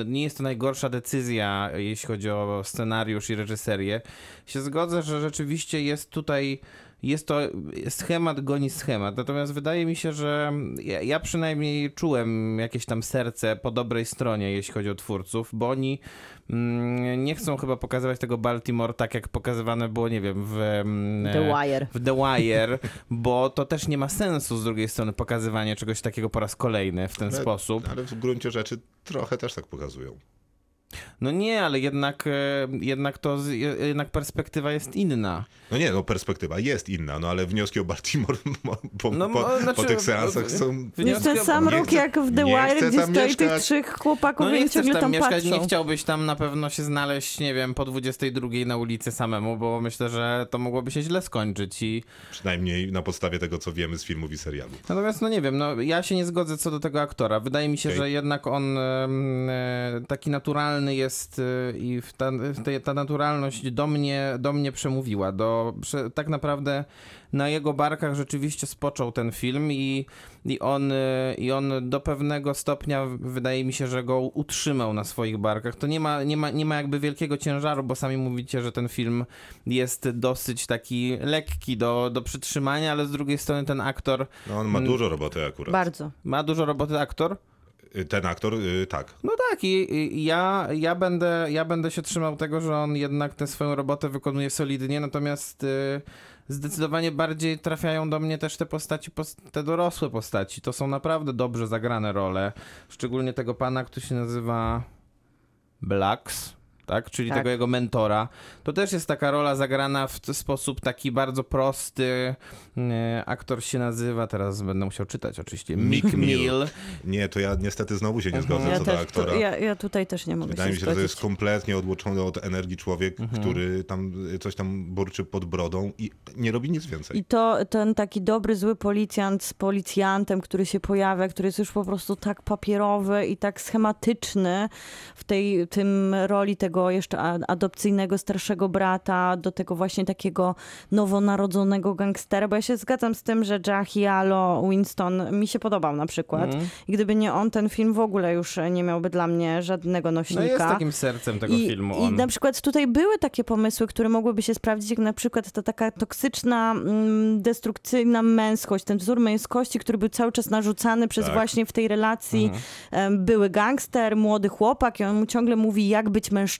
e, nie jest to najgorsza decyzja, jeśli chodzi o scenariusz i reżyserię. Się zgodzę, że rzeczywiście jest tutaj jest to schemat goni schemat. Natomiast wydaje mi się, że ja, ja przynajmniej czułem jakieś tam serce po dobrej stronie, jeśli chodzi o twórców, bo oni mm, nie chcą chyba pokazywać tego Baltimore tak, jak pokazywane było, nie wiem, w mm, The Wire. w The Wire, bo to też nie ma sensu z drugiej strony pokazywanie czegoś takiego po raz kolejny w ten Ale- sposób. Ale w gruncie rzeczy trochę też tak pokazują. No nie, ale jednak, e, jednak to, jednak perspektywa jest inna. No nie, no perspektywa jest inna, no ale wnioski o Baltimore po, No, po, znaczy, po tych seansach są... To jest ten sam nie rok chcę- jak w The Wire, gdzie tam stoi mieszkać. tych trzech chłopaków No i nie oni chcesz ciągle tam tam mieszkać, patrzą. nie chciałbyś tam na pewno się znaleźć, nie wiem, po 22 na ulicy samemu, bo myślę, że to mogłoby się źle skończyć i Przynajmniej na podstawie tego, co wiemy z filmów i serialu. natomiast no nie wiem, no ja się nie zgodzę co do tego aktora. Wydaje mi się, Okej. że jednak on e, taki naturalny jest e, i w ta, ta naturalność do mnie, do mnie przemówiła. Do, prze, tak naprawdę na jego barkach rzeczywiście spoczął ten film i, i, on, e, i on do pewnego stopnia wydaje mi się, że go utrzymał na swoich barkach. To nie ma, nie ma, nie ma jakby wielkiego ciężaru, bo sami mówicie, że ten film jest dosyć taki lekki do, do przytrzymania, ale z drugiej strony ten aktor No on ma dużo roboty akurat. Bardzo. ma dużo roboty aktor. Y, Ten aktor, y, tak. No tak, i, ja, ja, będę, ja będę się trzymał tego, że on jednak tę swoją robotę wykonuje solidnie, natomiast y, zdecydowanie bardziej trafiają do mnie też te postaci, pos- te dorosłe postaci. To są naprawdę dobrze zagrane role. Szczególnie tego pana, który się nazywa Blacks. Tak? Czyli Tak. tego jego mentora. To też jest taka rola zagrana w sposób taki bardzo prosty. E, aktor się nazywa, teraz będę musiał czytać oczywiście, Mick Mill. Nie, to ja niestety znowu się nie zgodzę Ja, co do też, aktora. to, ja, ja tutaj też nie mogę Wydaje się mi się, że to jest kompletnie odłączony od energii człowiek, Mhm. który tam y, coś tam burczy pod brodą i nie robi nic więcej. I to ten taki dobry, zły policjant z policjantem, który się pojawia, który jest już po prostu tak papierowy i tak schematyczny w tej tym roli tego jeszcze a- adopcyjnego starszego brata, do tego właśnie takiego nowonarodzonego gangstera, bo ja się zgadzam z tym, że Jackie Alo Winston mi się podobał na przykład. Mhm. I gdyby nie on, ten film w ogóle już nie miałby dla mnie żadnego No nośnika. jest takim sercem tego I, filmu I on. na przykład tutaj były takie pomysły, które mogłyby się sprawdzić, jak na przykład ta taka toksyczna, mm, destrukcyjna męskość, ten wzór męskości, który był cały czas narzucany przez Tak. właśnie w tej relacji Mhm. były gangster, młody chłopak i on mu ciągle mówi, jak być mężczyzną.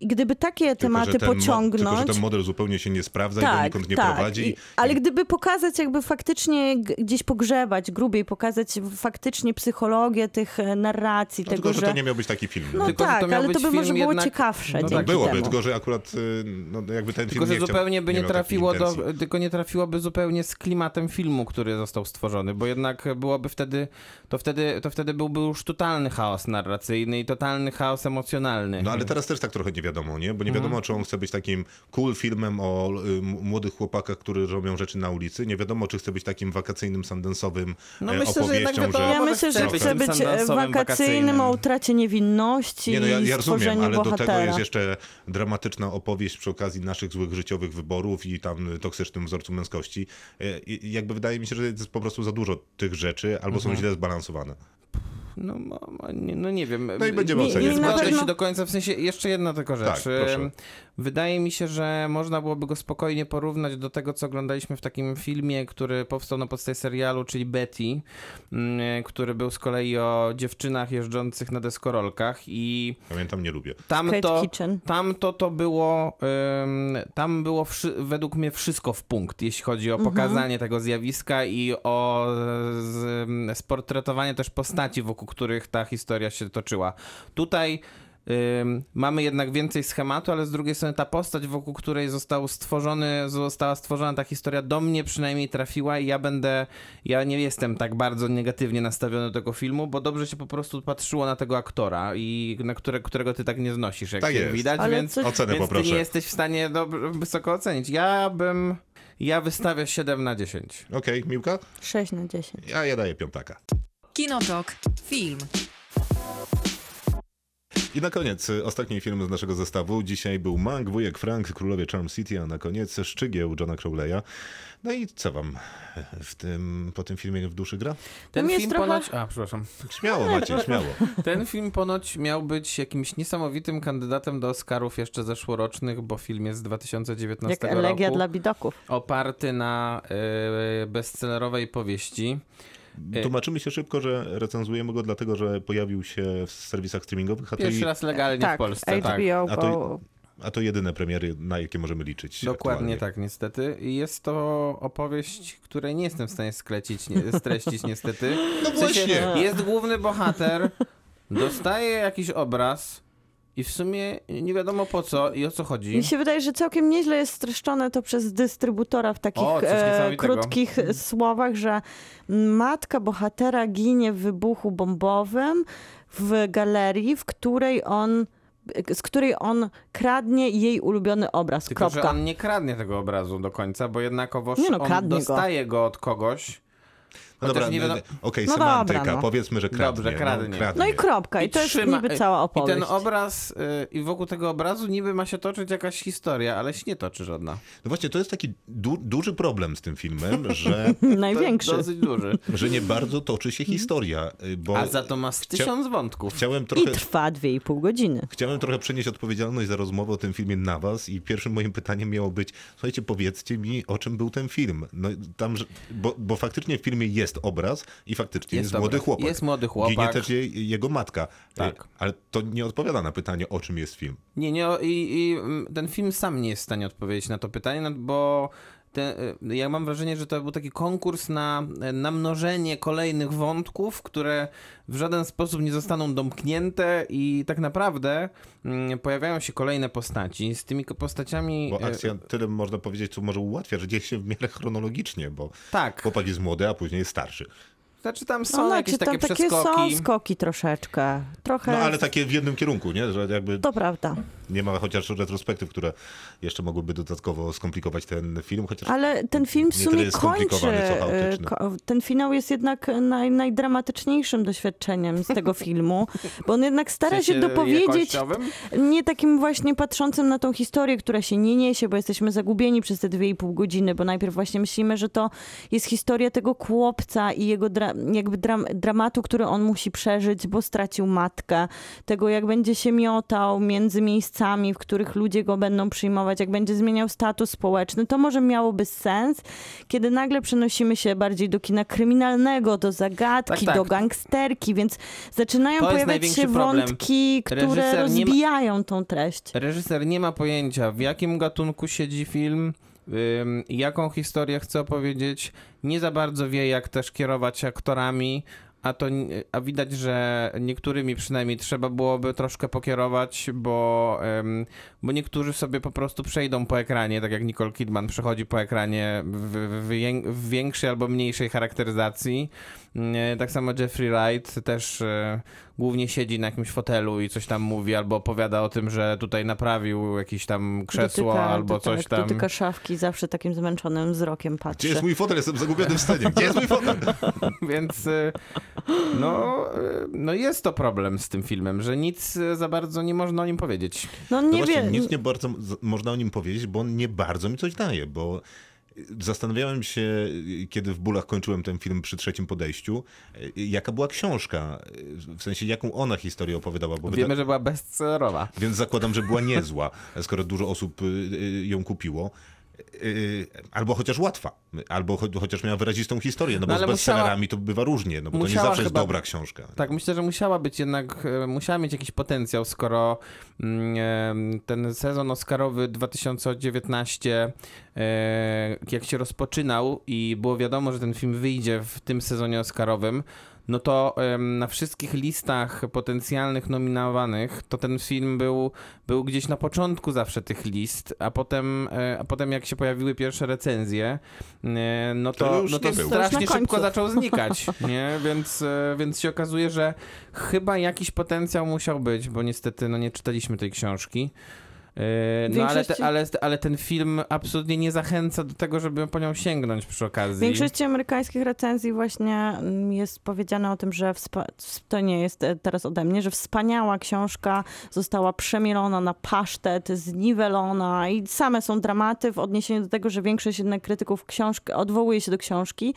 I gdyby takie Tylko, tematy ten pociągnąć... Tylko, że ten model zupełnie się nie sprawdza i donikąd nie prowadzi. Tak, I, ale gdyby pokazać, jakby faktycznie gdzieś pogrzebać, grubiej pokazać faktycznie psychologię tych e, narracji, no, tego, tylko, że że... to nie miał być taki film. No Tylko, że tak, to ale to by może było jednak- ciekawsze No tak, Byłoby, temu. tylko że akurat y, no, jakby ten film Tylko, że nie zupełnie by nie, takiej trafiło do, tylko nie trafiłoby zupełnie z klimatem filmu, który został stworzony, bo jednak byłoby wtedy, to wtedy, to wtedy byłby już totalny chaos narracyjny i totalny chaos emocjonalny. No ale teraz też tak trochę nie wiadomo, nie? Bo nie wiadomo, czy on chce być takim cool filmem o y, młodych chłopakach, którzy robią rzeczy na ulicy. Nie wiadomo, czy chce być takim wakacyjnym, sandensowym No e, myślę, że opowieścią, wiadomo, Ja myślę, że chce być e, wakacyjnym, o utracie niewinności Nie, no ja, i ja rozumiem, stworzeniu ale do bohatera. tego jest jeszcze dramatyczna opowieść przy okazji naszych złych życiowych wyborów i tam toksycznym wzorcu męskości. E, I jakby wydaje mi się, że jest po prostu za dużo tych rzeczy, albo Mhm. są źle zbalansowane. No, nie- no nie wiem. No i będziemy Nie- oceniać. nie Zgodzę pewno- się do końca, w sensie jeszcze jedna tylko rzecz. Tak, Wydaje mi się, że można byłoby go spokojnie porównać do tego, co oglądaliśmy w takim filmie, który powstał na podstawie serialu, czyli Betty, mm, który był z kolei o dziewczynach jeżdżących na deskorolkach i Pamiętam, nie lubię. tam Kate to, Kitchen. tam to, to było, tam było wszy- według mnie wszystko w punkt, jeśli chodzi o pokazanie tego zjawiska i o z, sportretowanie też postaci, wokół których ta historia się toczyła. Tutaj ym, mamy jednak więcej schematu, ale z drugiej strony ta postać, wokół której został stworzony, została stworzona ta historia, do mnie przynajmniej trafiła i ja będę, ja nie jestem tak bardzo negatywnie nastawiony do tego filmu, bo dobrze się po prostu patrzyło na tego aktora i na które, którego ty tak nie znosisz, jak Tak się jest. widać, Ale więc, co- Ocenę więc ty nie jesteś w stanie dobrze, wysoko ocenić. Ja bym, ja wystawię 7 na 10. Okej, Miłka? 6 na 10. Ja, ja daję piątaka. Kinotok. Film. I na koniec y, ostatni film z naszego zestawu. Dzisiaj był Mank, wujek Frank, królowie Charm City, a na koniec Szczygieł Johna Crowleya. No i co wam w tym, po tym filmie w duszy gra? Ten film trochę- ponoć, a przepraszam, Śmiało Maciej, śmiało. ten film ponoć miał być jakimś niesamowitym kandydatem do Oscarów jeszcze zeszłorocznych, bo film jest z 2019 Jak elegia roku. dla bidoków. Oparty na y, bestsellerowej powieści. Y, Tłumaczymy się szybko, że recenzujemy go dlatego, że pojawił się w serwisach streamingowych, a to, Pierwszy i, raz legalnie tak, w Polsce, tak. HBO A go... to- a to jedyne premiery, na jakie możemy liczyć. Dokładnie aktualnie. tak, niestety. I jest to opowieść, której nie jestem w stanie sklecić, nie, streścić niestety. No W sensie, właśnie. jest główny bohater, dostaje jakiś obraz i w sumie nie wiadomo po co i o co chodzi. Mi się wydaje, że całkiem nieźle jest streszczone to przez dystrybutora w takich O, e, krótkich słowach, że matka bohatera ginie w wybuchu bombowym w galerii, w której on z której on kradnie jej ulubiony obraz. Tylko, że Kropka. on nie kradnie tego obrazu do końca, bo jednakowoż Nie no, on kradnie go. dostaje go. od kogoś. No Chociaż dobra, nie wiadomo- Okej, No semantyka, dobra, no. powiedzmy, że kradnie. Dobrze, kradnie. No, kradnie. No i kropka. I, to jest trzyma- niby cała I opowieść. ten obraz, y, i wokół tego obrazu niby ma się toczyć jakaś historia, ale się nie toczy żadna. No właśnie, to jest taki du duży problem z tym filmem, że, Największy. To dosyć duży. że nie bardzo toczy się historia, y, bo A za to ma z tysiąc wątków. chciałem I trochę... trwa dwie i pół godziny. Chciałem trochę przenieść odpowiedzialność za rozmowę o tym filmie na was i pierwszym moim pytaniem miało być, słuchajcie, powiedzcie mi, o czym był ten film. No, tam, że- bo, bo faktycznie w filmie jest obraz i faktycznie jest, Jest młody chłopak. Jest młody chłopak. Ginie też jej, jego matka. Tak. Y, Ale to nie odpowiada na pytanie, o czym jest film. Nie, nie, i, i mm, ten film sam nie jest w stanie odpowiedzieć na to pytanie, no, bo te, y, ja mam wrażenie, że to był taki konkurs na, na mnożenie kolejnych wątków, które w żaden sposób nie zostaną domknięte i tak naprawdę mm, pojawiają się kolejne postaci. Z tymi postaciami... Bo y, akcja tyle można powiedzieć, co może ułatwia, że dzieje się w miarę chronologicznie, bo Tak, chłopak jest młody, a później jest starszy. Znaczy tam są No, jakieś znaczy, takie tam takie przeskoki. są skoki troszeczkę. Trochę. No ale takie w jednym kierunku, nie? Że jakby To prawda. nie ma chociaż retrospektyw, które jeszcze mogłyby dodatkowo skomplikować ten film, chociaż Ale ten film w sumie kończy. e, Ten finał jest jednak naj, najdramatyczniejszym doświadczeniem z tego filmu, bo on jednak W stara sensie się dopowiedzieć nie takim właśnie patrzącym na tą historię, która się nie niesie, bo jesteśmy zagubieni przez te dwie i pół godziny, bo najpierw właśnie myślimy, że to jest historia tego chłopca i jego dra- jakby dram- dramatu, który on musi przeżyć, bo stracił matkę, tego jak będzie się miotał między miejscami, w których ludzie go będą przyjmować, jak będzie zmieniał status społeczny, to może miałoby sens, kiedy nagle przenosimy się bardziej do kina kryminalnego, do zagadki, Tak, tak. do gangsterki, więc zaczynają To pojawiać się problem. wątki, które Reżyser nie ma- rozbijają tą treść. Reżyser nie ma pojęcia, w jakim gatunku siedzi film, jaką historię chce opowiedzieć. Nie za bardzo wie, jak też kierować aktorami. A, to, a widać, że niektórymi przynajmniej trzeba byłoby troszkę pokierować, bo, bo niektórzy sobie po prostu przejdą po ekranie, tak jak Nicole Kidman przechodzi po ekranie w, w, w większej albo mniejszej charakteryzacji. Tak samo Jeffrey Wright też, yy, głównie siedzi na jakimś fotelu i coś tam mówi, albo opowiada o tym, że tutaj naprawił jakieś tam krzesło, Dotyka- albo to coś tak, tam. Dotyka szafki, zawsze takim zmęczonym wzrokiem patrzy. Gdzie jest mój fotel? Jestem zagubiony w scenie. Gdzie jest mój fotel? Więc y, no, y, no jest to problem z tym filmem, że nic za bardzo nie można o nim powiedzieć. No No nie właśnie, wiem. nic nie bardzo można o nim powiedzieć, bo on nie bardzo mi coś daje, bo zastanawiałem się, kiedy w bólach kończyłem ten film przy trzecim podejściu, jaka była książka, w sensie jaką ona historię opowiadała, bo wyda- Wiemy, że była bestsellerowa. więc zakładam, że była niezła, skoro dużo osób y, y, ją kupiło. Y, Albo chociaż łatwa, albo cho- chociaż miała wyrazistą historię, no bo No ale z bestsellerami to bywa różnie, no bo to nie zawsze jest chyba- dobra książka. Tak, myślę, że musiała być jednak, e, musiała mieć jakiś potencjał, skoro mm, ten sezon Oscarowy 2019, e, jak się rozpoczynał i było wiadomo, że ten film wyjdzie w tym sezonie Oscarowym, no to na wszystkich listach potencjalnych nominowanych, to ten film był, był gdzieś na początku zawsze tych list, a potem, e, a potem jak się pojawiły pierwsze recenzje, e, no To to, no to strasznie szybko zaczął znikać, nie? Więc, e, więc się okazuje, że chyba jakiś potencjał musiał być, bo niestety no, nie czytaliśmy tej książki. E, No ale, te, ale, ale ten film absolutnie nie zachęca do tego, żeby po nią sięgnąć przy W okazji. większości amerykańskich recenzji właśnie mm, jest powiedziane o tym, że to nie jest e, teraz ode mnie, że wspaniała książka została przemielona na pasztet, zniwelona i same są dramaty w odniesieniu do tego, że większość jednak krytyków książki odwołuje się do książki,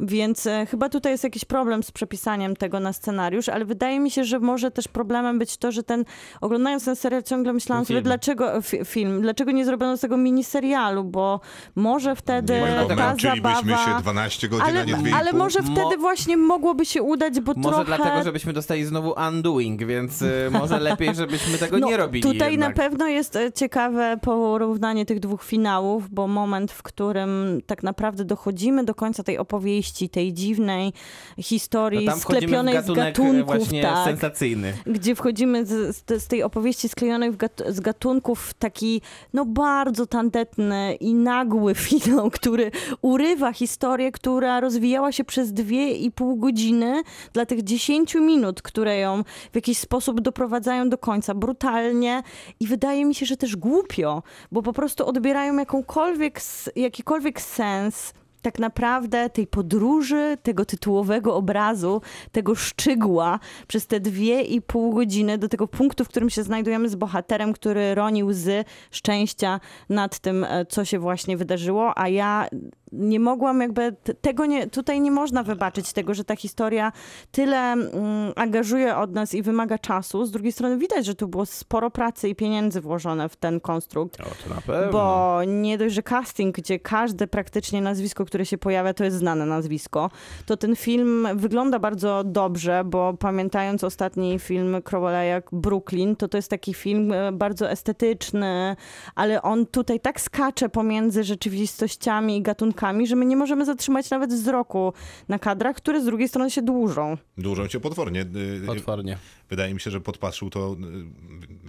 więc e, chyba tutaj jest jakiś problem z przepisaniem tego na scenariusz, ale wydaje mi się, że może też problemem być to, że ten, oglądając ten serial ciągle myślałam Ten sobie, film. Dlaczego fi- film, dlaczego nie zrobiono z tego miniserialu, bo może wtedy Nie, bo ta zabawa... się 12 godzin, a Ale, nie 2,5. ale może Mo- wtedy właśnie mogłoby się udać, bo Może trochę... dlatego, żebyśmy dostali znowu undoing, więc y, może lepiej, żebyśmy tego nie robili No, Tutaj jednak. na pewno jest e, ciekawe porównanie tych dwóch finałów, bo moment, w którym tak naprawdę dochodzimy do końca tej opowieści, tej dziwnej historii no sklepionej gatunek z gatunków, właśnie tak, sensacyjny. gdzie wchodzimy z, z, z tej opowieści sklejonej w gat, z gatunków taki no bardzo tandetny i nagły finał, który urywa historię, która rozwijała się przez dwie i pół godziny dla tych 10 minut, które ją w jakiś sposób doprowadzają do końca. Brutalnie i wydaje mi się, że też głupio, bo po prostu odbierają jakąkolwiek, jakikolwiek sens tak naprawdę tej podróży, tego tytułowego obrazu, tego szczygła przez te dwie i pół godziny do tego punktu, w którym się znajdujemy z bohaterem, który roni łzy szczęścia nad tym, e, co się właśnie wydarzyło, a ja nie mogłam jakby tego nie, tutaj nie można wybaczyć tego, że ta historia tyle mm, angażuje od nas i wymaga czasu. Z drugiej strony widać, że tu było sporo pracy i pieniędzy włożone w ten konstrukt. O, to na pewno. Bo nie dość, że casting, gdzie każde praktycznie nazwisko, które się pojawia, to jest znane nazwisko, to ten film wygląda bardzo dobrze, bo pamiętając ostatni film Crowley'a Brooklyn, to to jest taki film e, bardzo estetyczny, ale on tutaj tak skacze pomiędzy rzeczywistościami i gatunkami, że my nie możemy zatrzymać nawet wzroku na kadrach, które z drugiej strony się dłużą. Dłużą się potwornie. Y, Potwornie. Wydaje mi się, że podpatrzył to y,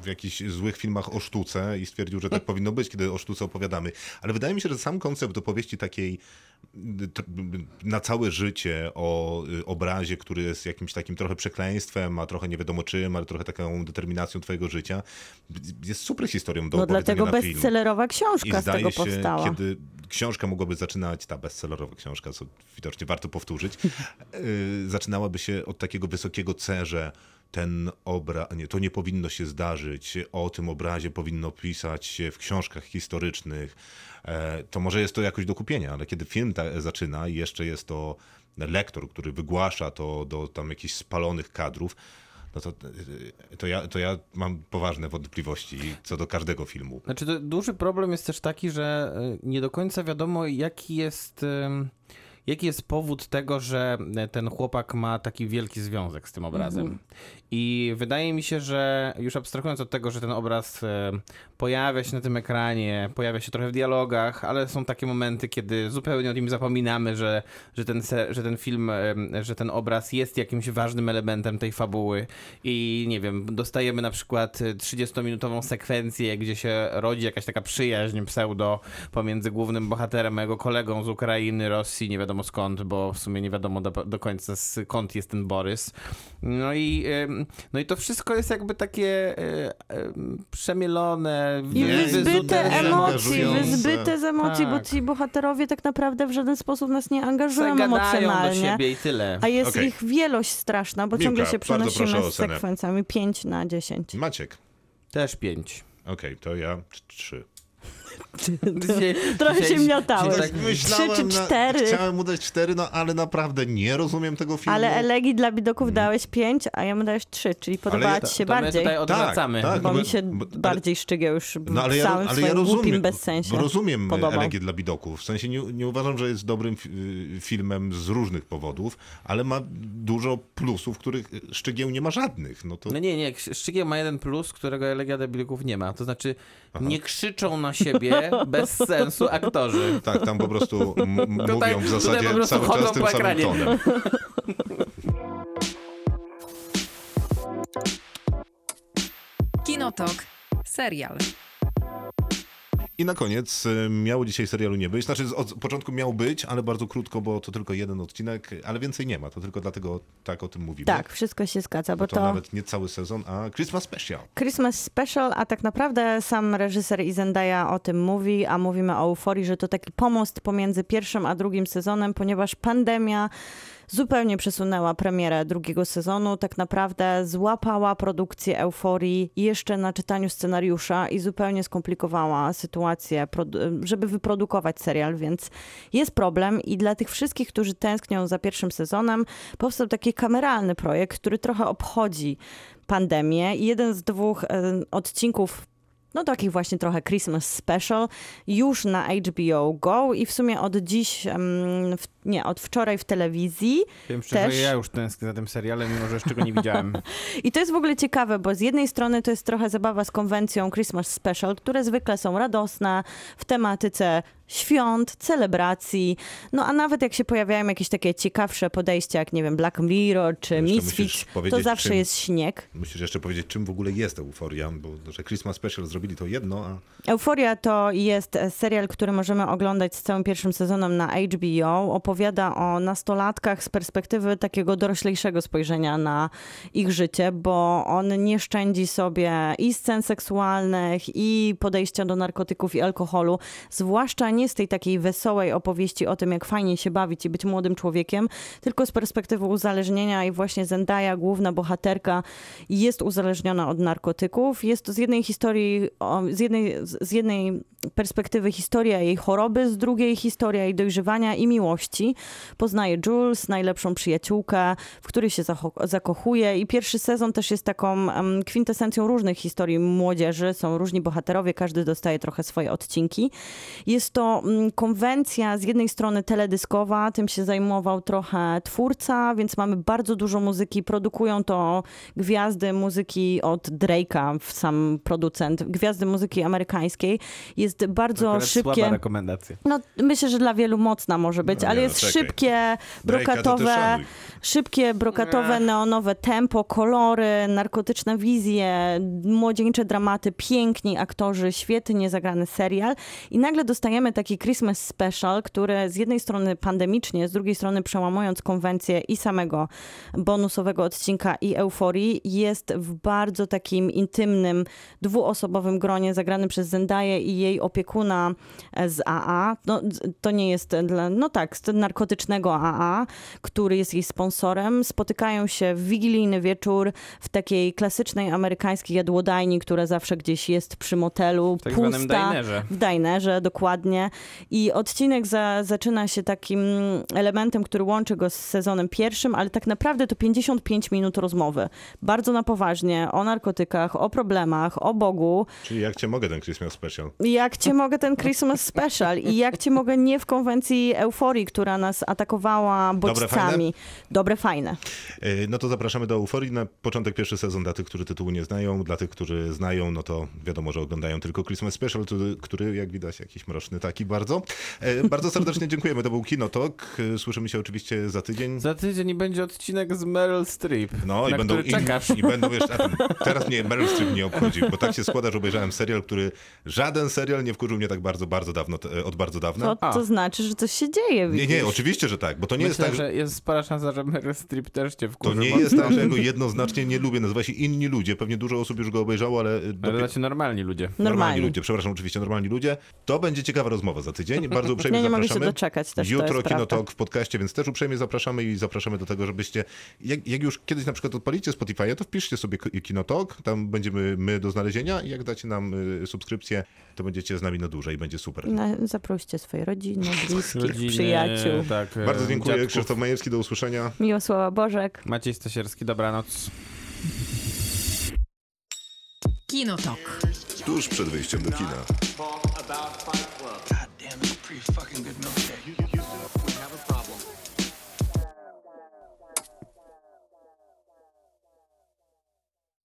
w jakichś złych filmach o sztuce i stwierdził, że tak powinno być, kiedy o sztuce opowiadamy. Ale wydaje mi się, że sam koncept opowieści takiej y, t- na całe życie o y, obrazie, który jest jakimś takim trochę przekleństwem, a trochę nie wiadomo czym, ale trochę taką determinacją twojego życia, jest super historią do No dlatego na film. bestsellerowa I książka z zdaje tego się, powstała. kiedy książka mogłaby zaczynać, ta bestsellerowa książka, co widocznie warto powtórzyć, zaczynałaby się od takiego wysokiego C, że ten obraz, nie, to nie powinno się zdarzyć, o tym obrazie powinno pisać się w książkach historycznych, e, to może jest to jakoś do kupienia, ale kiedy film ta, zaczyna i jeszcze jest to lektor, który wygłasza to do tam jakichś spalonych kadrów, no to, y, to, ja, to ja mam poważne wątpliwości co do każdego filmu. Znaczy, duży problem jest też taki, że y, nie do końca wiadomo, jaki jest, jaki jest powód tego, że e, ten chłopak ma taki wielki związek z tym obrazem. I wydaje mi się, że już abstrahując od tego, że ten obraz e, pojawia się na tym ekranie, pojawia się trochę w dialogach, ale są takie momenty, kiedy zupełnie o tym zapominamy, że, że, ten, że ten film, em, że ten obraz jest jakimś ważnym elementem tej fabuły i nie wiem, dostajemy na przykład 30-minutową sekwencję, gdzie się rodzi jakaś taka przyjaźń pseudo pomiędzy głównym bohaterem a jego kolegą z Ukrainy, Rosji, nie wiadomo wiadomo skąd, bo w sumie nie wiadomo do, do końca skąd jest ten Borys. No i, no i to wszystko jest jakby takie y, przemielone, I wy- wyzbyte emocji, wyzbyte z emocji, bo Tak. ci bohaterowie tak naprawdę w żaden sposób nas nie angażują Zagadają do emocjonalnie. siebie i tyle. A jest Okej. ich wielość straszna, bo Miłka, ciągle się przenosimy z sekwencjami 5 na 10. Maciek. Też pięć. Okej, to ja tr- trzy. Dzisiaj, Trochę się miotałeś. tak Trzy czy na- cztery. Chciałem mu dać cztery, no ale naprawdę nie rozumiem tego filmu. Ale elegii dla bidoków dałeś 5, a ja mu dałeś 3, czyli podobała ja- ci się to my bardziej. tutaj odwracamy. Tak, tak. Bo no mi się bo- ale- bardziej szczygieł już No ale w ja, ale ja rozumiem, głupim bezsensie. rozumiem podobał. Elegię dla Bidoków. W sensie nie, nie uważam, że jest dobrym fi- filmem z różnych powodów, ale ma dużo plusów, których Szczygieł nie ma żadnych. No to No nie, nie, Szczygieł ma jeden plus, którego Elegia Debilików nie ma. To znaczy, nie krzyczą na siebie bez sensu aktorzy. tak, tam po prostu m- m- Tutaj- mówią w tutaj zasadzie po prostu cały chodzą czas tym po samym ekranie. tonem. Kinotok. Serial. I na koniec y, miało dzisiaj serialu nie być. Znaczy od początku miał być, ale bardzo krótko, bo to tylko jeden odcinek, ale więcej nie ma. To tylko dlatego tak o tym mówimy. Tak, wszystko się zgadza, Bo bo to, to nawet nie cały sezon, a Christmas Special. Christmas Special, a tak naprawdę sam reżyser i Zendaya o tym mówi, a mówimy o euforii, że to taki pomost pomiędzy pierwszym a drugim sezonem, ponieważ pandemia zupełnie przesunęła premierę drugiego sezonu, tak naprawdę złapała produkcję euforii jeszcze na czytaniu scenariusza i zupełnie skomplikowała sytuację, żeby wyprodukować serial, więc jest problem. I dla tych wszystkich, którzy tęsknią za pierwszym sezonem, powstał taki kameralny projekt, który trochę obchodzi pandemię. Jeden z dwóch e, odcinków no takich właśnie trochę Christmas Special, już na HBO Go i w sumie od dziś, w, nie, od wczoraj w telewizji. Wiem szczerze, Też. ja już tęsknię za tym serialem, mimo że jeszcze go nie widziałem. I to jest w ogóle ciekawe, bo z jednej strony to jest trochę zabawa z konwencją Christmas Special, które zwykle są radosne, w tematyce świąt, celebracji, no a nawet jak się pojawiają jakieś takie ciekawsze podejścia, jak nie wiem, Black Mirror czy Misfits, to zawsze czym- jest śnieg. Musisz jeszcze powiedzieć, czym w ogóle jest euforia, bo że Christmas Special zrobili to jedno, a Euforia to jest serial, który możemy oglądać z całym pierwszym sezonem na HBO. Opowiada o nastolatkach z perspektywy takiego doroślejszego spojrzenia na ich życie, bo on nie szczędzi sobie i scen seksualnych, i podejścia do narkotyków i alkoholu, zwłaszcza nie z tej takiej wesołej opowieści o tym, jak fajnie się bawić i być młodym człowiekiem, tylko z perspektywy uzależnienia i właśnie Zendaya, główna bohaterka, jest uzależniona od narkotyków. Jest to z jednej historii, z jednej, z jednej perspektywy historia jej choroby, z drugiej historia jej dojrzewania i miłości. Poznaje Jules, najlepszą przyjaciółkę, w której się zakochuje i pierwszy sezon też jest taką kwintesencją różnych historii młodzieży. Są różni bohaterowie, każdy dostaje trochę swoje odcinki. Jest to mm, konwencja z jednej strony teledyskowa, tym się zajmował trochę twórca, więc mamy bardzo dużo muzyki. Produkują to gwiazdy muzyki od Drake'a, sam producent, gwiazdy muzyki amerykańskiej. Jest bardzo Akurat szybkie. Słaba rekomendacja. No, myślę, że dla wielu mocna może być, No ale nie, jest no czekaj. szybkie, brokatowe, szybkie, brokatowe, neonowe tempo, kolory, narkotyczne wizje, młodzieńcze dramaty, piękni aktorzy, świetnie zagrany serial i nagle dostajemy taki Christmas special, który z jednej strony pandemicznie, z drugiej strony przełamując konwencję i samego bonusowego odcinka i euforii, jest w bardzo takim intymnym, dwuosobowym gronie zagranym przez Zendaję i jej opiekuna z AA. No, to nie jest dla, no tak, z narkotycznego AA, który jest jej sponsorem. Spotykają się w wigilijny wieczór w takiej klasycznej amerykańskiej jadłodajni, która zawsze gdzieś jest przy motelu, W tak zwanym pusta. dinerze. W dinerze, dokładnie. I odcinek za, zaczyna się takim elementem, który łączy go z sezonem pierwszym, ale tak naprawdę to 55 minut rozmowy. Bardzo na poważnie o narkotykach, o problemach, o Bogu. czyli jak cię mogę ten Christmas Special? Jak cię mogę ten Christmas Special i jak cię mogę nie w konwencji euforii, która nas atakowała bodźcami. Dobre, fajne. Yy, No to zapraszamy do Euforii na początek pierwszy sezon dla tych, którzy tytułu nie znają. Dla tych, którzy znają, no to wiadomo, że oglądają tylko Christmas Special, który, który jak widać jakiś mroczny. Tak taki bardzo. E, bardzo serdecznie dziękujemy, to był Kinotok. E, Słyszymy się oczywiście za tydzień. Za tydzień będzie odcinek z Meryl Streep, No i będą, który i, czekasz. i będą jeszcze. Teraz mnie Meryl Streep nie obchodzi, bo tak się składa, że obejrzałem serial, który żaden serial nie wkurzył mnie tak bardzo, bardzo dawno, od bardzo dawna. To, to znaczy, że coś się dzieje, Nie, widzisz? nie, oczywiście, że tak, bo to nie Myślę, jest tak, że że jest spora szansa, że Meryl Streep też cię to wkurzy. nie mocno. jest tak, że ja go jednoznacznie nie lubię. Nazywa się Inni Ludzie. Pewnie dużo osób już go obejrzało, ale. Ale dopiero- znaczy normalni ludzie. Normalni Normalni. ludzie, przepraszam, oczywiście normalni ludzie. To będzie ciekawa rozmowa za tydzień. Bardzo uprzejmie Ja nie mogę się zapraszamy. doczekać też, Jutro. Kinotok w podcaście, więc też uprzejmie zapraszamy i zapraszamy do tego, żebyście, jak, jak już kiedyś na przykład odpalicie Spotify'a, to wpiszcie sobie Kinotok, tam będziemy my do znalezienia i jak dacie nam y, subskrypcję, to będziecie z nami na dłużej, będzie super. Na, zaproście swoje rodziny, bliskich, Rodziny, przyjaciół. Tak, e, Bardzo dziękuję, dziadków. Krzysztof Majewski, do usłyszenia. Miłosława Bożek. Maciej Stasierski, dobranoc. Kinotok. Tuż przed wyjściem do kina. Fucking good.